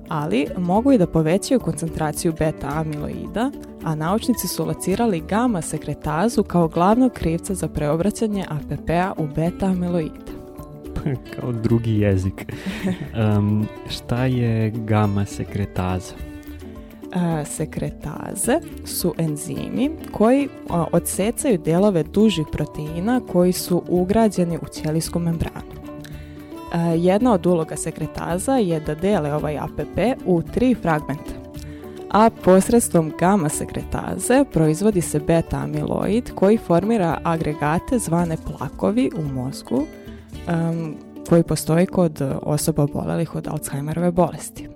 S2: ali mogu i da povećaju koncentraciju beta-amiloida, a naučnici su locirali gama-sekretazu kao glavnog krivca za preobraćanje APP-a u beta-amiloide.
S1: kao drugi jezik. Um, šta je gama-sekretaza?
S2: E, sekretaze su enzimi koji odsecaju delove dužih proteina koji su ugrađeni u ćelijsku membranu. E, jedna od uloga sekretaza je da dele ovaj APP u tri fragmenta, a posredstvom gama sekretaze proizvodi se beta amiloid koji formira agregate zvane plakovi u mozgu um, koji postoji kod osoba obolelih od Alzheimerove bolesti.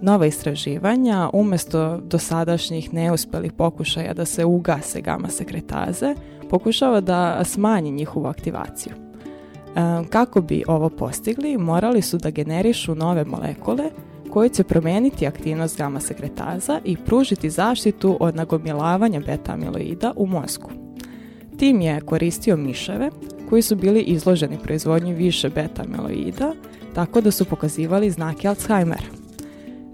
S2: Nova istraživanja, umesto dosadašnjih neuspelih pokušaja da se ugase gama sekretaze, pokušava da smanji njihovu aktivaciju. E, kako bi ovo postigli, morali su da generišu nove molekule koje će promeniti aktivnost gama sekretaza i pružiti zaštitu od nagomilavanja beta amiloida u mozgu. Tim je koristio miševe koji su bili izloženi proizvodnji više beta amiloida, tako da su pokazivali znake Alzheimera.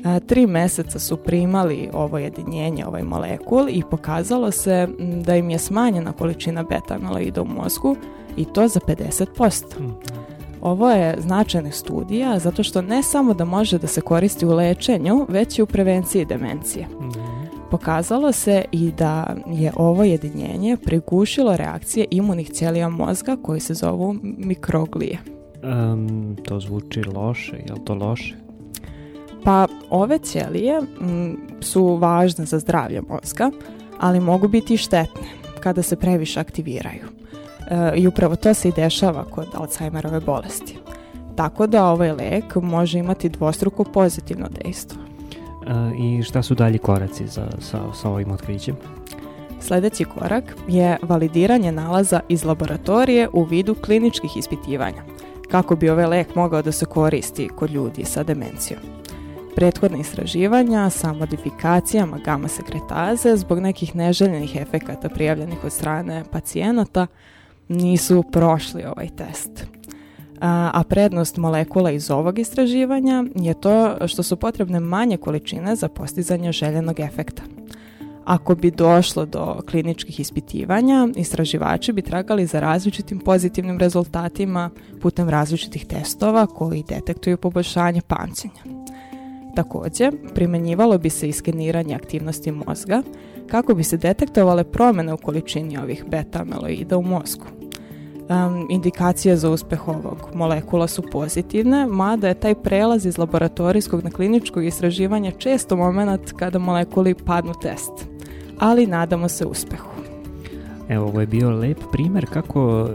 S2: E, tri mjeseca su primali ovo jedinjenje, ovaj molekul i pokazalo se da im je smanjena količina beta amiloida u mozgu, i to za 50%. Mhm. Ovo je značajna studija zato što ne samo da može da se koristi u lečenju, već i u prevenciji demencije. Mhm. Pokazalo se i da je ovo jedinjenje prigušilo reakcije imunih ćelija mozga koji se zovu mikroglije. Um,
S1: to zvuči loše, je li to loše?
S2: Pa ove ćelije m, su važne za zdravlje mozga, ali mogu biti i štetne kada se previše aktiviraju. E, i upravo to se i dešava kod Alzheimerove bolesti. Tako da ovaj lek može imati dvostruko pozitivno dejstvo. E,
S1: I šta su dalji koraci za, sa, sa ovim otkrićem?
S2: Sledeći korak je validiranje nalaza iz laboratorije u vidu kliničkih ispitivanja, kako bi ovaj lek mogao da se koristi kod ljudi sa demencijom. Prethodne istraživanja sa modifikacijama gama sekretaze zbog nekih neželjenih efekata prijavljenih od strane pacijenata – nisu prošli ovaj test. A, a prednost molekula iz ovog istraživanja je to što su potrebne manje količine za postizanje željenog efekta. Ako bi došlo do kliničkih ispitivanja, istraživači bi tragali za različitim pozitivnim rezultatima putem različitih testova koji detektuju poboljšanje pamćenja. Takođe, primenjivalo bi se i skeniranje aktivnosti mozga, kako bi se detektovale promene u količini ovih beta amiloida u mozgu. Um, indikacije za uspeh ovog molekula su pozitivne, mada je taj prelaz iz laboratorijskog na kliničkog istraživanja često moment kada molekuli padnu test, ali nadamo se uspehu.
S1: Evo, ovo je bio lep primer kako o,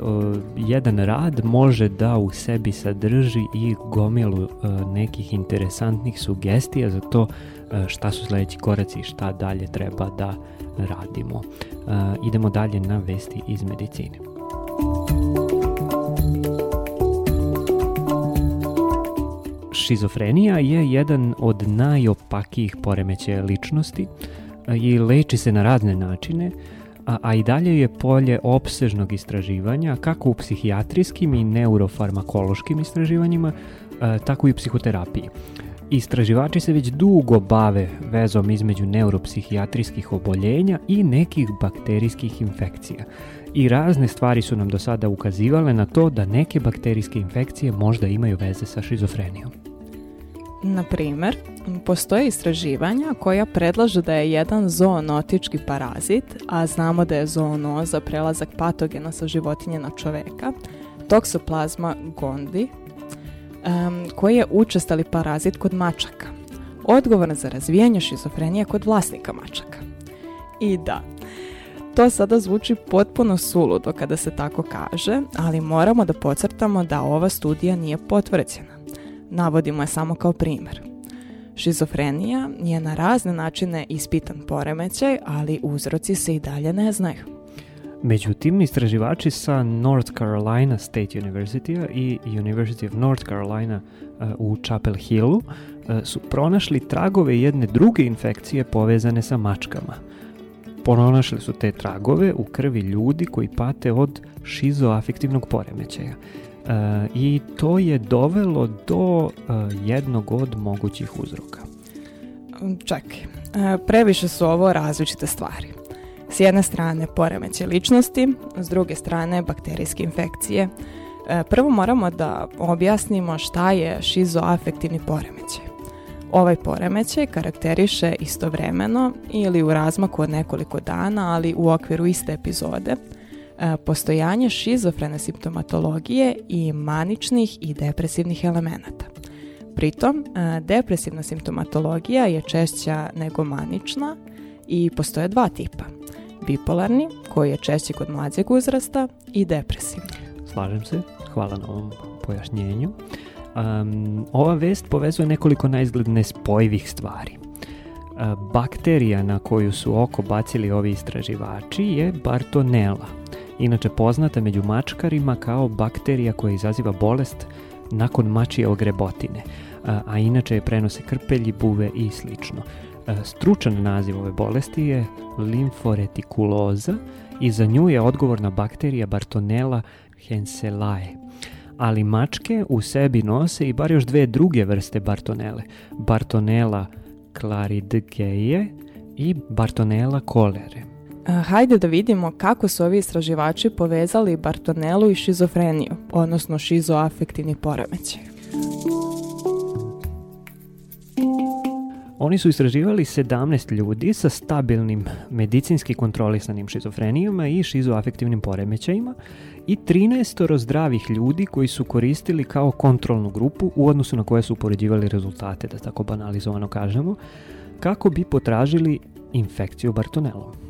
S1: jedan rad može da u sebi sadrži i gomilu o, e, nekih interesantnih sugestija za to o, e, šta su sledeći koraci i šta dalje treba da radimo. E, idemo dalje na vesti iz medicine. Šizofrenija je jedan od najopakijih poremećaja ličnosti i leči se na razne načine. Uh, a, a i dalje je polje opsežnog istraživanja kako u psihijatrijskim i neurofarmakološkim istraživanjima, a, e, tako i u psihoterapiji. Istraživači se već dugo bave vezom između neuropsihijatrijskih oboljenja i nekih bakterijskih infekcija. I razne stvari su nam do sada ukazivale na to da neke bakterijske infekcije možda imaju veze sa šizofrenijom.
S2: Na primjer, postoje istraživanja koja predlažu da je jedan zoonotički parazit, a znamo da je zoonoza prelazak patogena sa životinje na čoveka, toksoplazma gondi, um, koji je učestali parazit kod mačaka, odgovoran za razvijanje šizofrenije kod vlasnika mačaka. I da, to sada zvuči potpuno suludo kada se tako kaže, ali moramo da podcrtamo da ova studija nije potvrđena Navodimo je samo kao primjer. Šizofrenija je na razne načine ispitan poremećaj, ali uzroci se i dalje ne znaju.
S1: Međutim, istraživači sa North Carolina State University i University of North Carolina e, u Chapel Hillu e, su pronašli tragove jedne druge infekcije povezane sa mačkama. Pronašli su te tragove u krvi ljudi koji pate od šizoafektivnog poremećaja. Eh, i to je dovelo do eh, jednog od mogućih uzroka.
S2: Um, Čekaj, eh, previše su ovo različite stvari. S jedne strane poremeće ličnosti, s druge strane bakterijske infekcije. Prvo moramo da objasnimo šta je šizoafektivni poremećaj. Ovaj poremećaj karakteriše istovremeno ili u razmaku od nekoliko dana, ali u okviru iste epizode – E, postojanje šizofrene simptomatologije i maničnih i depresivnih elemenata. Pritom, e, depresivna simptomatologija je češća nego manična i postoje dva tipa. Bipolarni, koji je češći kod mlađeg uzrasta, i depresivni.
S1: Slažem se, hvala na ovom pojašnjenju. Um, ova vest povezuje nekoliko naizgled spojivih stvari. E, bakterija na koju su oko bacili ovi istraživači je Bartonella, inače poznata među mačkarima kao bakterija koja izaziva bolest nakon mačije ogrebotine, a, a inače je prenose krpelji, buve i slično. E, stručan naziv ove bolesti je limforetikuloza i za nju je odgovorna bakterija Bartonella henselae. Ali mačke u sebi nose i bar još dve druge vrste Bartonele. Bartonella claridgeje i Bartonella kolere.
S2: E, hajde da vidimo kako su ovi istraživači povezali Bartonelu i šizofreniju, odnosno šizoafektivni poremećaj.
S1: Oni su istraživali 17 ljudi sa stabilnim medicinski kontrolisanim šizofrenijama i šizoafektivnim poremećajima i 13 zdravih ljudi koji su koristili kao kontrolnu grupu u odnosu na koje su upoređivali rezultate, da tako banalizovano kažemo, kako bi potražili infekciju Bartonelom.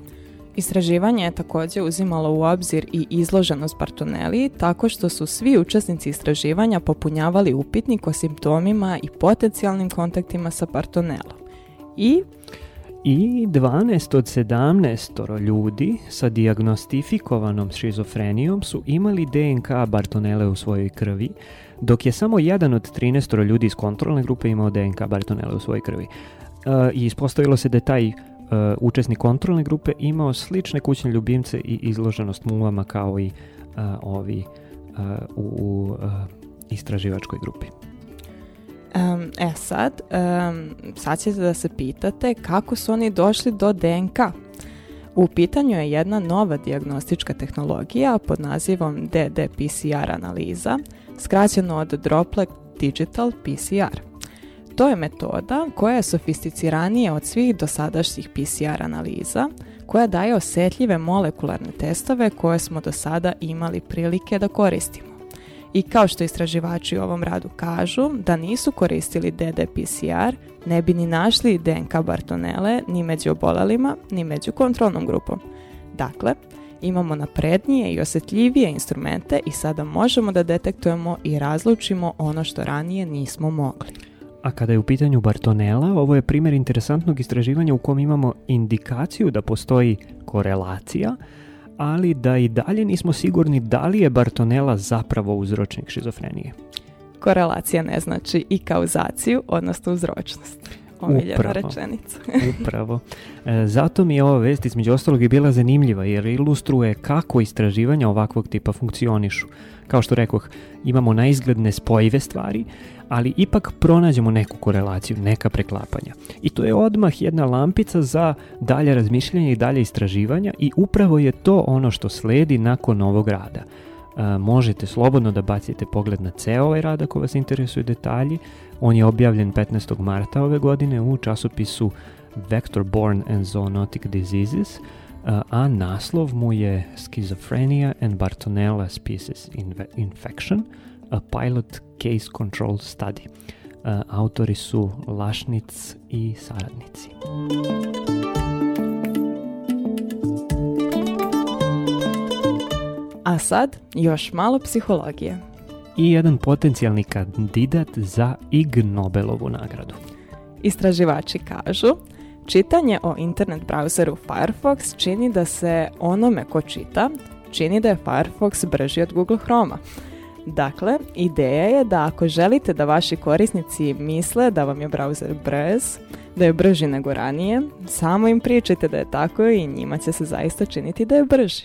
S2: Istraživanje je takođe uzimalo u obzir i izloženost Bartoneli tako što su svi učesnici istraživanja popunjavali upitnik o simptomima i potencijalnim kontaktima sa Bartonelom. I
S1: i 12 od 17 ljudi sa diagnostifikovanom šizofrenijom su imali DNK Bartonele u svojoj krvi, dok je samo jedan od 13 ljudi iz kontrolne grupe imao DNK Bartonele u svojoj krvi. E, I e, ispostavilo se da je taj uh, učesnik kontrolne grupe imao slične kućne ljubimce i izloženost mulama kao i eh, ovi eh, u, u istraživačkoj grupi.
S2: Um, e sad, um, sad ćete da se pitate kako su oni došli do DNK. U pitanju je jedna nova diagnostička tehnologija pod nazivom DDPCR analiza, skraćeno od Droplet Digital PCR. To je metoda koja je sofisticiranija od svih dosadašnjih PCR analiza, koja daje osjetljive molekularne testove koje smo do sada imali prilike da koristimo. I kao što istraživači u ovom radu kažu, da nisu koristili DDPCR, ne bi ni našli DNK Bartonele ni među obolelima, ni među kontrolnom grupom. Dakle, imamo naprednije i osetljivije instrumente i sada možemo da detektujemo i razlučimo ono što ranije nismo mogli.
S1: A kada je u pitanju Bartonella, ovo je primer interesantnog istraživanja u kom imamo indikaciju da postoji korelacija, ali da i dalje nismo sigurni da li je Bartonella zapravo uzročnik šizofrenije.
S2: Korelacija ne znači i kauzaciju, odnosno uzročnost.
S1: Omiljena rečenica. upravo. E, zato mi je ova vest između ostalog i bila zanimljiva jer ilustruje kako istraživanja ovakvog tipa funkcionišu kao što rekoh, imamo naizgledne spojive stvari, ali ipak pronađemo neku korelaciju, neka preklapanja. I to je odmah jedna lampica za dalje razmišljanje i dalje istraživanja i upravo je to ono što sledi nakon ovog rada. A, e, možete slobodno da bacite pogled na ceo ovaj rad ako vas interesuju detalji. On je objavljen 15. marta ove godine u časopisu Vector Borne and Zoonotic Diseases – a naslov mu je Schizophrenia and Bartonella Species Infection, a Pilot Case Control Study. Autori su Lašnic i saradnici.
S2: A sad još malo psihologije.
S1: I jedan potencijalni kandidat za Ig Nobelovu nagradu.
S2: Istraživači kažu Čitanje o internet browseru Firefox čini da se onome ko čita čini da je Firefox brži od Google Chroma. Dakle, ideja je da ako želite da vaši korisnici misle da vam je browser brz, da je brži nego ranije, samo im pričajte da je tako i njima će se zaista činiti da je brži.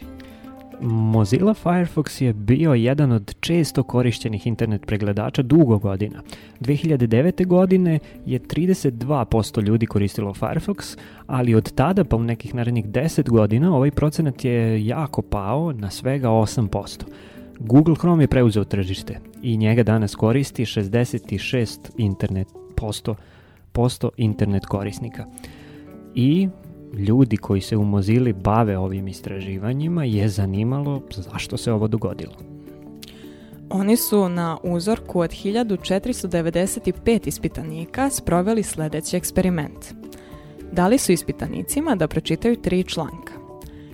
S1: Mozilla Firefox je bio jedan od često korišćenih internet pregledača dugo godina. 2009. godine je 32% ljudi koristilo Firefox, ali od tada pa u nekih narednih 10 godina ovaj procenat je jako pao na svega 8%. Google Chrome je preuzeo tržište i njega danas koristi 66 internet posto, internet korisnika. I ljudi koji se u Mozili bave ovim istraživanjima je zanimalo zašto se ovo dogodilo.
S2: Oni su na uzorku od 1495 ispitanika sproveli sledeći eksperiment. Dali su ispitanicima da pročitaju tri članka.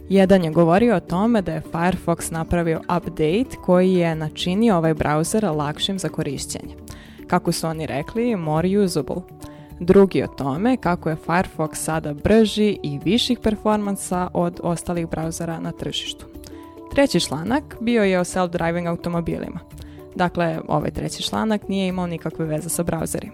S2: Jedan je govorio o tome da je Firefox napravio update koji je načinio ovaj browser lakšim za korišćenje. Kako su oni rekli, more usable – drugi o tome kako je Firefox sada brži i viših performansa od ostalih brauzera na tržištu. Treći članak bio je o self-driving automobilima. Dakle, ovaj treći članak nije imao nikakve veze sa brauzerima.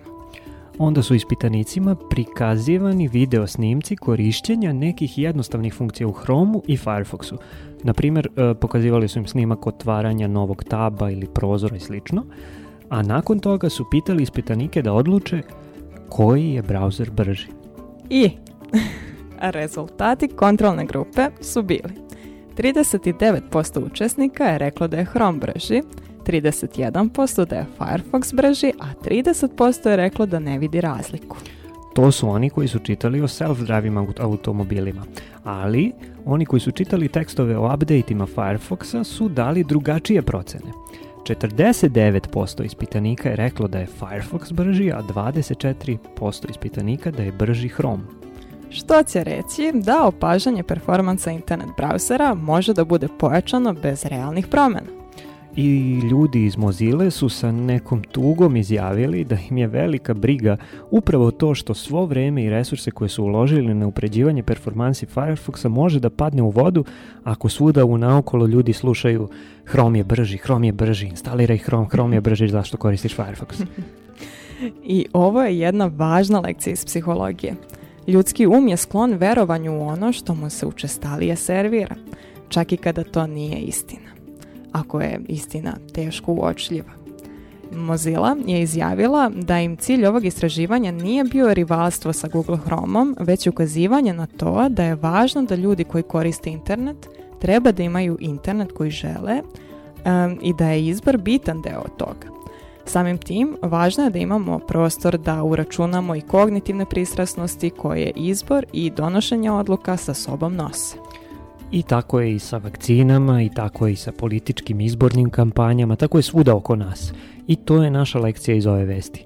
S1: Onda su ispitanicima prikazivani video snimci korišćenja nekih jednostavnih funkcija u Chromu i Firefoxu. Na primjer, e, pokazivali su im snimak otvaranja novog taba ili prozora i slično, a nakon toga su pitali ispitanike da odluče koji je browser brži.
S2: I rezultati kontrolne grupe su bili 39% učesnika je reklo da je Chrome brži, 31% da je Firefox brži, a 30% je reklo da ne vidi razliku.
S1: To su oni koji su čitali o self-driving automobilima, ali oni koji su čitali tekstove o update-ima Firefoxa su dali drugačije procene. 49% ispitanika je reklo da je Firefox brži, a 24% ispitanika da je brži Chrome.
S2: Što će reći da opažanje performansa internet brausera može da bude pojačano bez realnih promena
S1: i ljudi iz Mozile su sa nekom tugom izjavili da im je velika briga upravo to što svo vreme i resurse koje su uložili na upređivanje performansi Firefoxa može da padne u vodu ako svuda u naokolo ljudi slušaju Chrome je brži, Chrome je brži, instaliraj Chrome, Chrome je brži, zašto koristiš Firefox?
S2: I ovo je jedna važna lekcija iz psihologije. Ljudski um je sklon verovanju u ono što mu se učestalije servira, čak i kada to nije istina ako je istina teško uočljiva. Mozilla je izjavila da im cilj ovog istraživanja nije bio rivalstvo sa Google Chromeom, već ukazivanje na to da je važno da ljudi koji koriste internet treba da imaju internet koji žele um, i da je izbor bitan deo toga. Samim tim, važno je da imamo prostor da uračunamo i kognitivne pristrasnosti koje izbor i donošenje odluka sa sobom nose.
S1: I tako je i sa vakcinama, i tako je i sa političkim izbornim kampanjama, tako je svuda oko nas. I to je naša lekcija iz ove vesti.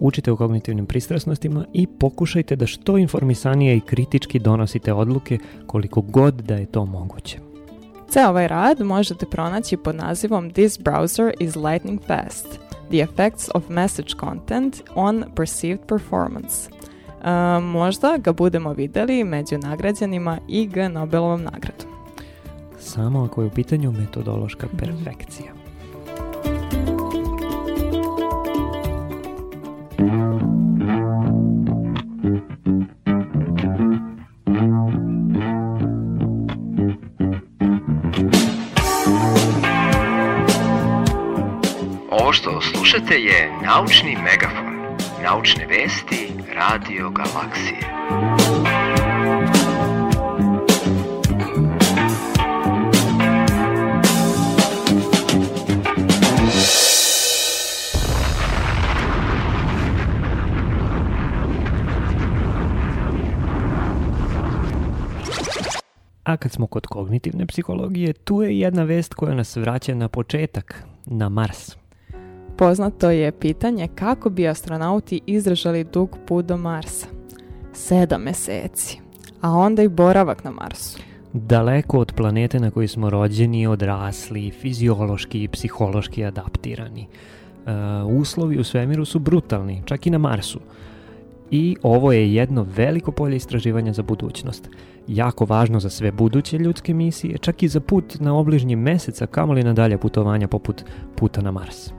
S1: Učite o kognitivnim pristrasnostima i pokušajte da što informisanije i kritički donosite odluke koliko god da je to moguće.
S2: Ceo ovaj rad možete pronaći pod nazivom This browser is lightning fast – The effects of message content on perceived performance – A, možda ga budemo videli među nagrađenima i G Nobelovom nagradom.
S1: Samo ako je u pitanju metodološka mhm. perfekcija.
S3: Ovo što slušate je naučni megafon naučne vesti Radio Galaksije.
S1: A kad smo kod kognitivne psihologije, tu je jedna vest koja nas vraća na početak, na Mars.
S2: Poznato je pitanje kako bi astronauti izdržali dug put do Marsa. Sedam meseci. A onda i boravak na Marsu.
S1: Daleko od planete na kojoj smo rođeni, odrasli, fiziološki i psihološki adaptirani. Uh, uslovi u svemiru su brutalni, čak i na Marsu. I ovo je jedno veliko polje istraživanja za budućnost. Jako važno za sve buduće ljudske misije, čak i za put na obližnji mesec, a kamoli na dalje putovanja poput puta na Mars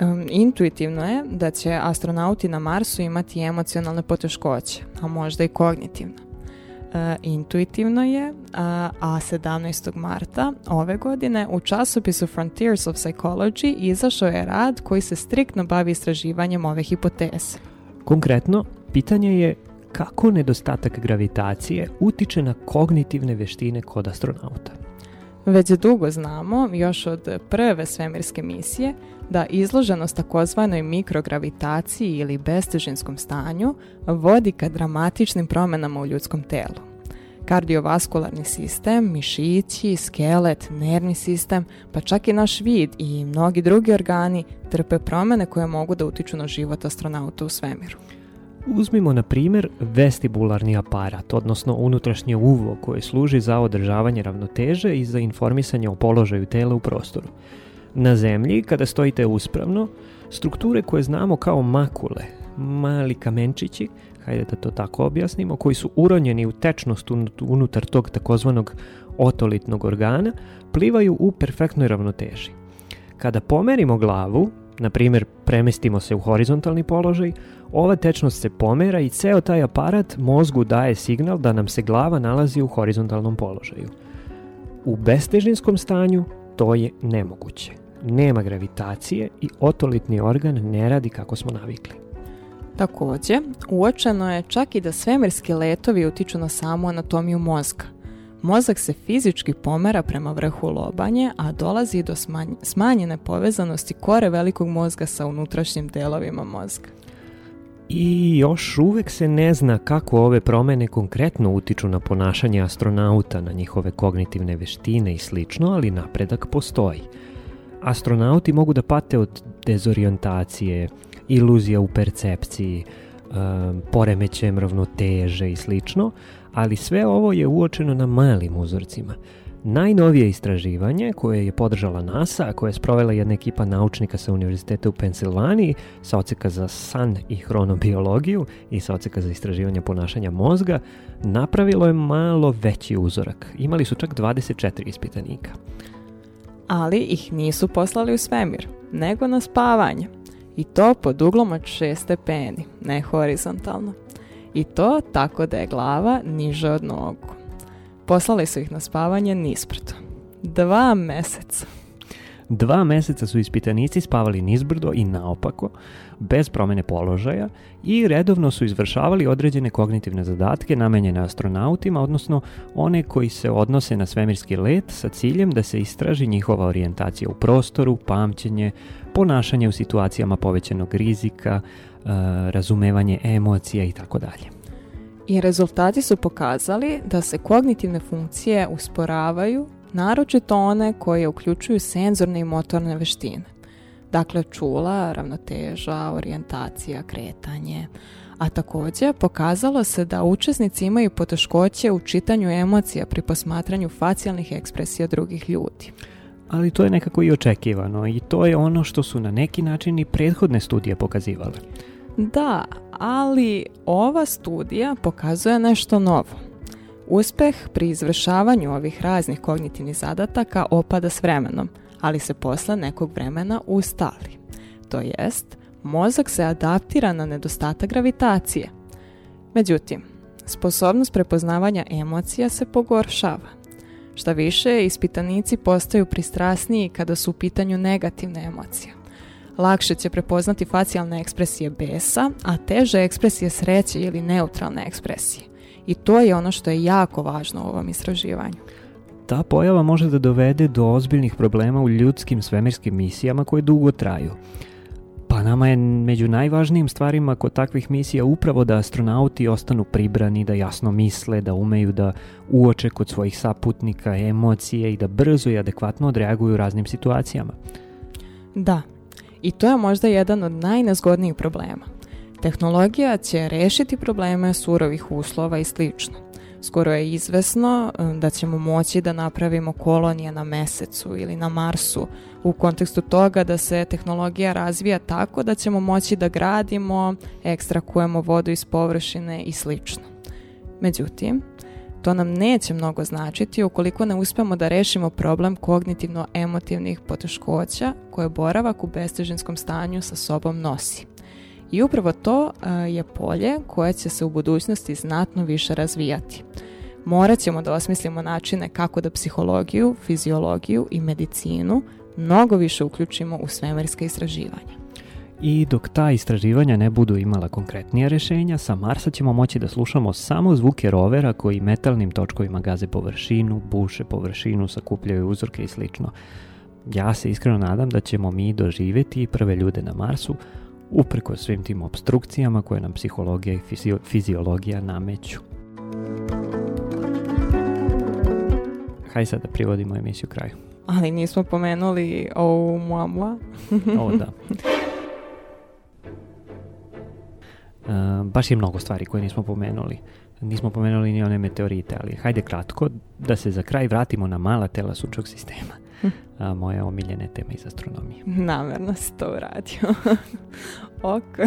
S2: um, intuitivno je da će astronauti na Marsu imati emocionalne poteškoće, a možda i kognitivne. Uh, intuitivno je, a, a 17. marta ove godine u časopisu Frontiers of Psychology izašao je rad koji se striktno bavi istraživanjem ove hipoteze.
S1: Konkretno, pitanje je kako nedostatak gravitacije utiče na kognitivne veštine kod astronauta.
S2: Već dugo znamo, još od prve svemirske misije, da izloženost takozvanoj mikrogravitaciji ili bestežinskom stanju vodi ka dramatičnim promenama u ljudskom telu. Kardiovaskularni sistem, mišići, skelet, nervni sistem, pa čak i naš vid i mnogi drugi organi trpe promene koje mogu da utiču na život astronauta u svemiru.
S1: Uzmimo na primer vestibularni aparat, odnosno unutrašnje uvo koje služi za održavanje ravnoteže i za informisanje o položaju tela u prostoru. Na zemlji, kada stojite uspravno, strukture koje znamo kao makule, mali kamenčići, hajde da to tako objasnimo, koji su uronjeni u tečnost unutar tog takozvanog otolitnog organa, plivaju u perfektnoj ravnoteži. Kada pomerimo glavu, na primjer premestimo se u horizontalni položaj, ova tečnost se pomera i ceo taj aparat mozgu daje signal da nam se glava nalazi u horizontalnom položaju. U bestežinskom stanju to je nemoguće nema gravitacije i otolitni organ ne radi kako smo navikli.
S2: Takođe, uočeno je čak i da svemirski letovi utiču na samu anatomiju mozga. Mozak se fizički pomera prema vrhu lobanje, a dolazi do smanjene povezanosti kore velikog mozga sa unutrašnjim delovima mozga.
S1: I još uvek se ne zna kako ove promene konkretno utiču na ponašanje astronauta, na njihove kognitivne veštine i slično, ali napredak postoji astronauti mogu da pate od dezorijentacije, iluzija u percepciji, um, poremećem ravnoteže i slično, ali sve ovo je uočeno na malim uzorcima. Najnovije istraživanje koje je podržala NASA, koje je sprovela jedna ekipa naučnika sa Univerziteta u Pensilvaniji, sa oceka za san i hronobiologiju i sa oceka za istraživanje ponašanja mozga, napravilo je malo veći uzorak. Imali su čak 24 ispitanika
S2: ali ih nisu poslali u svemir, nego na spavanje. I to pod uglom od 6 stepeni, ne horizontalno. I to tako da je glava niže od nogu. Poslali su ih na spavanje nisprto. Dva meseca.
S1: Dva meseca su ispitanici spavali nizbrdo i naopako, bez promene položaja i redovno su izvršavali određene kognitivne zadatke namenjene astronautima, odnosno one koji se odnose na svemirski let sa ciljem da se istraži njihova orijentacija u prostoru, pamćenje, ponašanje u situacijama povećenog rizika, e, razumevanje emocija i tako dalje.
S2: I rezultati su pokazali da se kognitivne funkcije usporavaju, naročito one koje uključuju senzorne i motorne veštine dakle čula, ravnoteža, orijentacija, kretanje. A takođe, pokazalo se da učesnici imaju poteškoće u čitanju emocija pri posmatranju facijalnih ekspresija drugih ljudi.
S1: Ali to je nekako i očekivano i to je ono što su na neki način i prethodne studije pokazivale.
S2: Da, ali ova studija pokazuje nešto novo. Uspeh pri izvršavanju ovih raznih kognitivnih zadataka opada s vremenom – ali se posle nekog vremena ustali. To jest, mozak se adaptira na nedostatak gravitacije. Međutim, sposobnost prepoznavanja emocija se pogoršava. Šta više, ispitanici postaju pristrasniji kada su u pitanju negativne emocije. Lakše će prepoznati facijalne ekspresije besa, a teže ekspresije sreće ili neutralne ekspresije. I to je ono što je jako važno u ovom istraživanju
S1: ta pojava može da dovede do ozbiljnih problema u ljudskim svemirskim misijama koje dugo traju. Pa nama je među najvažnijim stvarima kod takvih misija upravo da astronauti ostanu pribrani, da jasno misle, da umeju da uoče kod svojih saputnika emocije i da brzo i adekvatno odreaguju raznim situacijama.
S2: Da, i to je možda jedan od najnezgodnijih problema. Tehnologija će rešiti probleme surovih uslova i slično skoro je izvesno e, da ćemo moći da napravimo kolonije na mesecu ili na Marsu u kontekstu toga da se tehnologija razvija tako da ćemo moći da gradimo, ekstrakujemo vodu iz površine i slično. Međutim, to nam neće mnogo značiti ukoliko ne uspemo da rešimo problem kognitivno-emotivnih poteškoća koje boravak u bestežinskom stanju sa sobom nosi. I upravo to e, je polje koje će se u budućnosti znatno više razvijati. Morat ćemo da osmislimo načine kako da psihologiju, fiziologiju i medicinu mnogo više uključimo u svemirska istraživanja.
S1: I dok ta istraživanja ne budu imala konkretnija rešenja, sa Marsa ćemo moći da slušamo samo zvuke rovera koji metalnim točkovima gaze površinu, buše površinu, sakupljaju uzorke i slično. Ja se iskreno nadam da ćemo mi doživeti prve ljude na Marsu, upreko svim tim obstrukcijama koje nam psihologija i fizi fiziologija nameću. Hajde sad da privodimo emisiju kraju.
S2: Ali nismo pomenuli ovu muamua.
S1: o da. Uh, baš je mnogo stvari koje nismo pomenuli. Nismo pomenuli ni one meteorite, ali hajde kratko da se za kraj vratimo na mala tela sučog sistema a, moje omiljene teme iz astronomije.
S2: Namerno si to uradio. ok.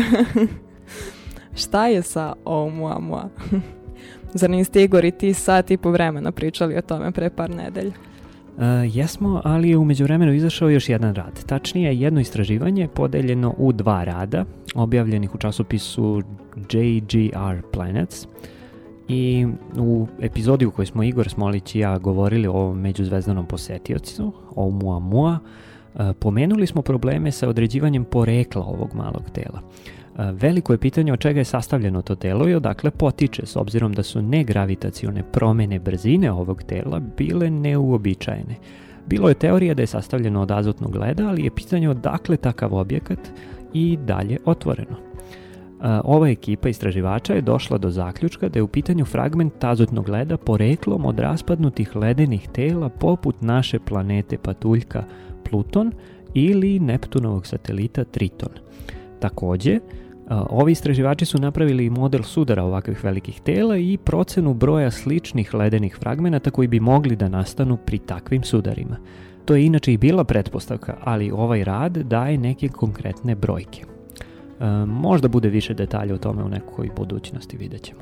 S2: Šta je sa Oumuamua? Zar niste Igor i ti sat i po vremena pričali o tome pre par nedelja?
S1: Uh, jesmo, ali je umeđu vremenu izašao još jedan rad. Tačnije, jedno istraživanje podeljeno u dva rada, objavljenih u časopisu JGR Planets. Uh, I u epizodi u kojoj smo Igor Smolić i ja govorili o međuzvezdanom posetiocu, o Muamua, e, pomenuli smo probleme sa određivanjem porekla ovog malog tela. E, veliko je pitanje od čega je sastavljeno to telo i odakle potiče, s obzirom da su negravitacione promene brzine ovog tela bile neuobičajene. Bilo je teorija da je sastavljeno od azotnog leda, ali je pitanje odakle takav objekat i dalje otvoreno ova ekipa istraživača je došla do zaključka da je u pitanju fragment tazotnog leda poreklom od raspadnutih ledenih tela poput naše planete patuljka Pluton ili Neptunovog satelita Triton. Takođe, Ovi istraživači su napravili model sudara ovakvih velikih tela i procenu broja sličnih ledenih fragmenata koji bi mogli da nastanu pri takvim sudarima. To je inače i bila pretpostavka, ali ovaj rad daje neke konkretne brojke. E, možda bude više detalja o tome u nekoj budućnosti, vidjet ćemo.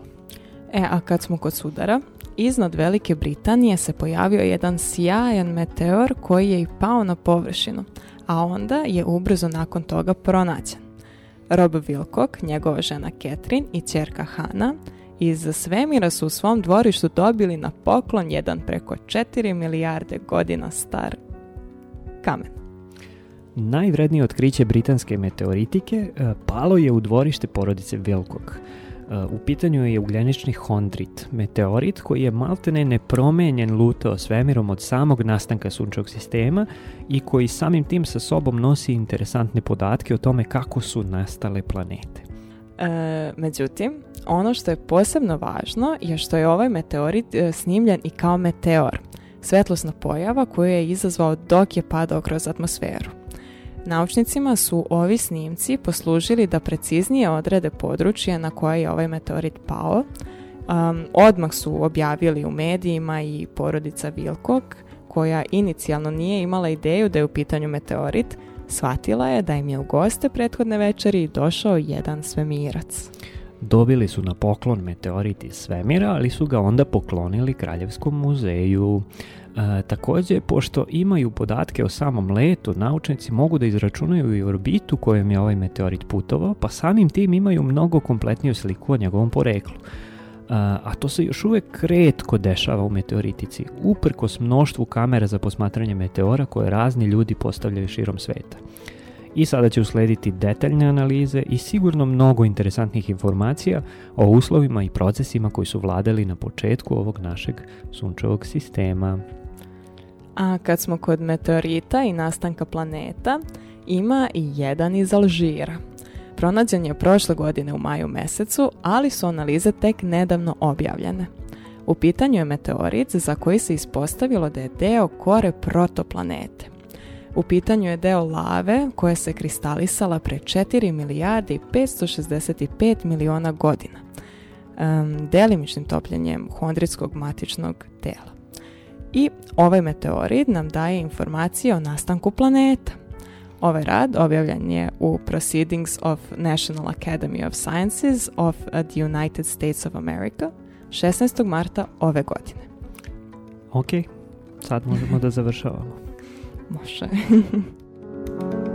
S2: E, a kad smo kod sudara, iznad Velike Britanije se pojavio jedan sjajan meteor koji je i pao na površinu, a onda je ubrzo nakon toga pronađen. Rob Wilcock, njegova žena Catherine i čerka Hana iz svemira su u svom dvorištu dobili na poklon jedan preko 4 milijarde godina star kamen.
S1: Najvrednije otkriće britanske meteoritike e, palo je u dvorište porodice Wilcock. E, u pitanju je ugljenični hondrit, meteorit koji je maltene nepromenjen lutao svemirom od samog nastanka sunčevog sistema i koji samim tim sa sobom nosi interesantne podatke o tome kako su nastale planete.
S2: E, međutim, ono što je posebno važno je što je ovaj meteorit e, snimljen i kao meteor, svetlosna pojava koju je izazvao dok je padao kroz atmosferu. Naučnicima su ovi snimci poslužili da preciznije odrede područje na koje je ovaj meteorit pao. Um, odmah su objavili u medijima i porodica Wilcock, koja inicijalno nije imala ideju da je u pitanju meteorit, shvatila je da im je u goste prethodne večeri došao jedan svemirac.
S1: Dobili su na poklon meteorit iz svemira, ali su ga onda poklonili Kraljevskom muzeju. E, takođe, pošto imaju podatke o samom letu, naučnici mogu da izračunaju i orbitu kojom je ovaj meteorit putovao, pa samim tim imaju mnogo kompletniju sliku o njegovom poreklu. E, a to se još uvek redko dešava u meteoritici, uprkos mnoštvu kamera za posmatranje meteora koje razni ljudi postavljaju širom sveta. I sada će uslediti detaljne analize i sigurno mnogo interesantnih informacija o uslovima i procesima koji su vladali na početku ovog našeg sunčevog sistema.
S2: A kad smo kod meteorita i nastanka planeta, ima i jedan iz Alžira. Pronađen je prošle godine u maju mesecu, ali su analize tek nedavno objavljene. U pitanju je meteorit za koji se ispostavilo da je deo kore protoplanete. U pitanju je deo lave koja se kristalisala pre 4 milijarde i 565 miliona godina, um, delimičnim topljenjem hondritskog matičnog tela i ovaj meteorit nam daje informacije o nastanku planeta. Ovaj rad objavljen je u Proceedings of National Academy of Sciences of the United States of America 16. marta ove godine.
S1: Ok, sad možemo da završavamo.
S2: Može.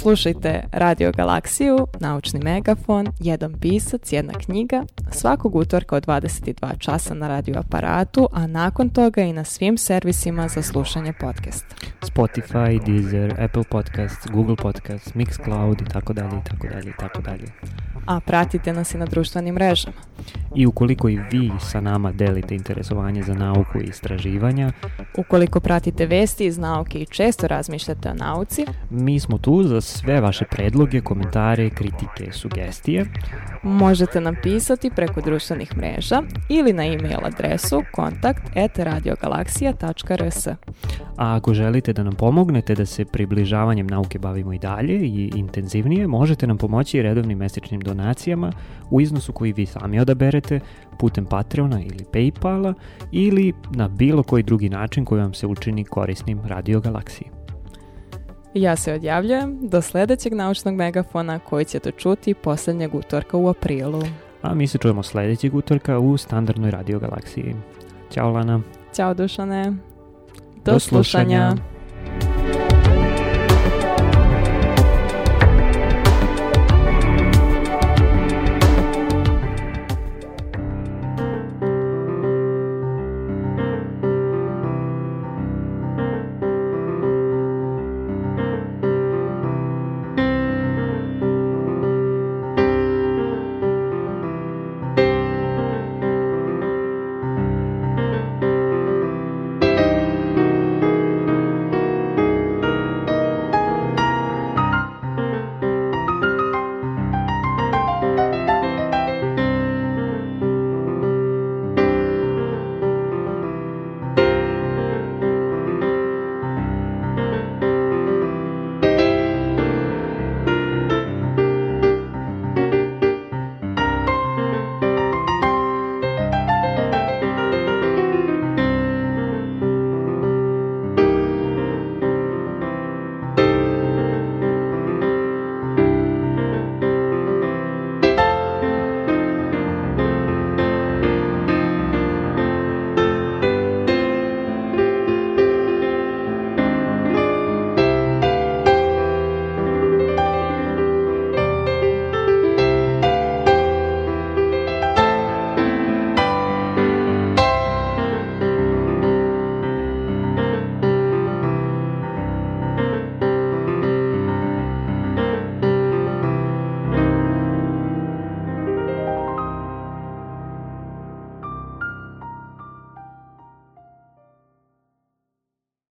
S2: Slušajte Radio Galaksiju, Naučni megafon, Jedan pisac, jedna knjiga, svakog utorka od 22 časa na radio aparatu, a nakon toga i na svim servisima za slušanje podcasta.
S1: Spotify, Deezer, Apple Podcasts, Google Podcasts, Mixcloud i tako dalje i tako dalje i tako dalje
S2: a pratite nas i na društvenim mrežama.
S1: I ukoliko i vi sa nama delite interesovanje za nauku i istraživanja,
S2: ukoliko pratite vesti iz nauke i često razmišljate o nauci,
S1: mi smo tu za sve vaše predloge, komentare, kritike, sugestije.
S2: Možete nam pisati preko društvenih mreža ili na e-mail adresu kontakt@radiogalaksija.rs
S1: a ako želite da nam pomognete da se približavanjem nauke bavimo i dalje i intenzivnije, možete nam pomoći redovnim mesečnim donacijama u iznosu koji vi sami odaberete putem Patreona ili Paypala ili na bilo koji drugi način koji vam se učini korisnim Radio Galaksiji.
S2: Ja se odjavljam do sledećeg naučnog megafona koji ćete čuti poslednjeg utorka u aprilu.
S1: A mi se čujemo sledećeg utorka u standardnoj Radio Galaksiji. Ćao Lana.
S2: Ćao Dušane. Do, Do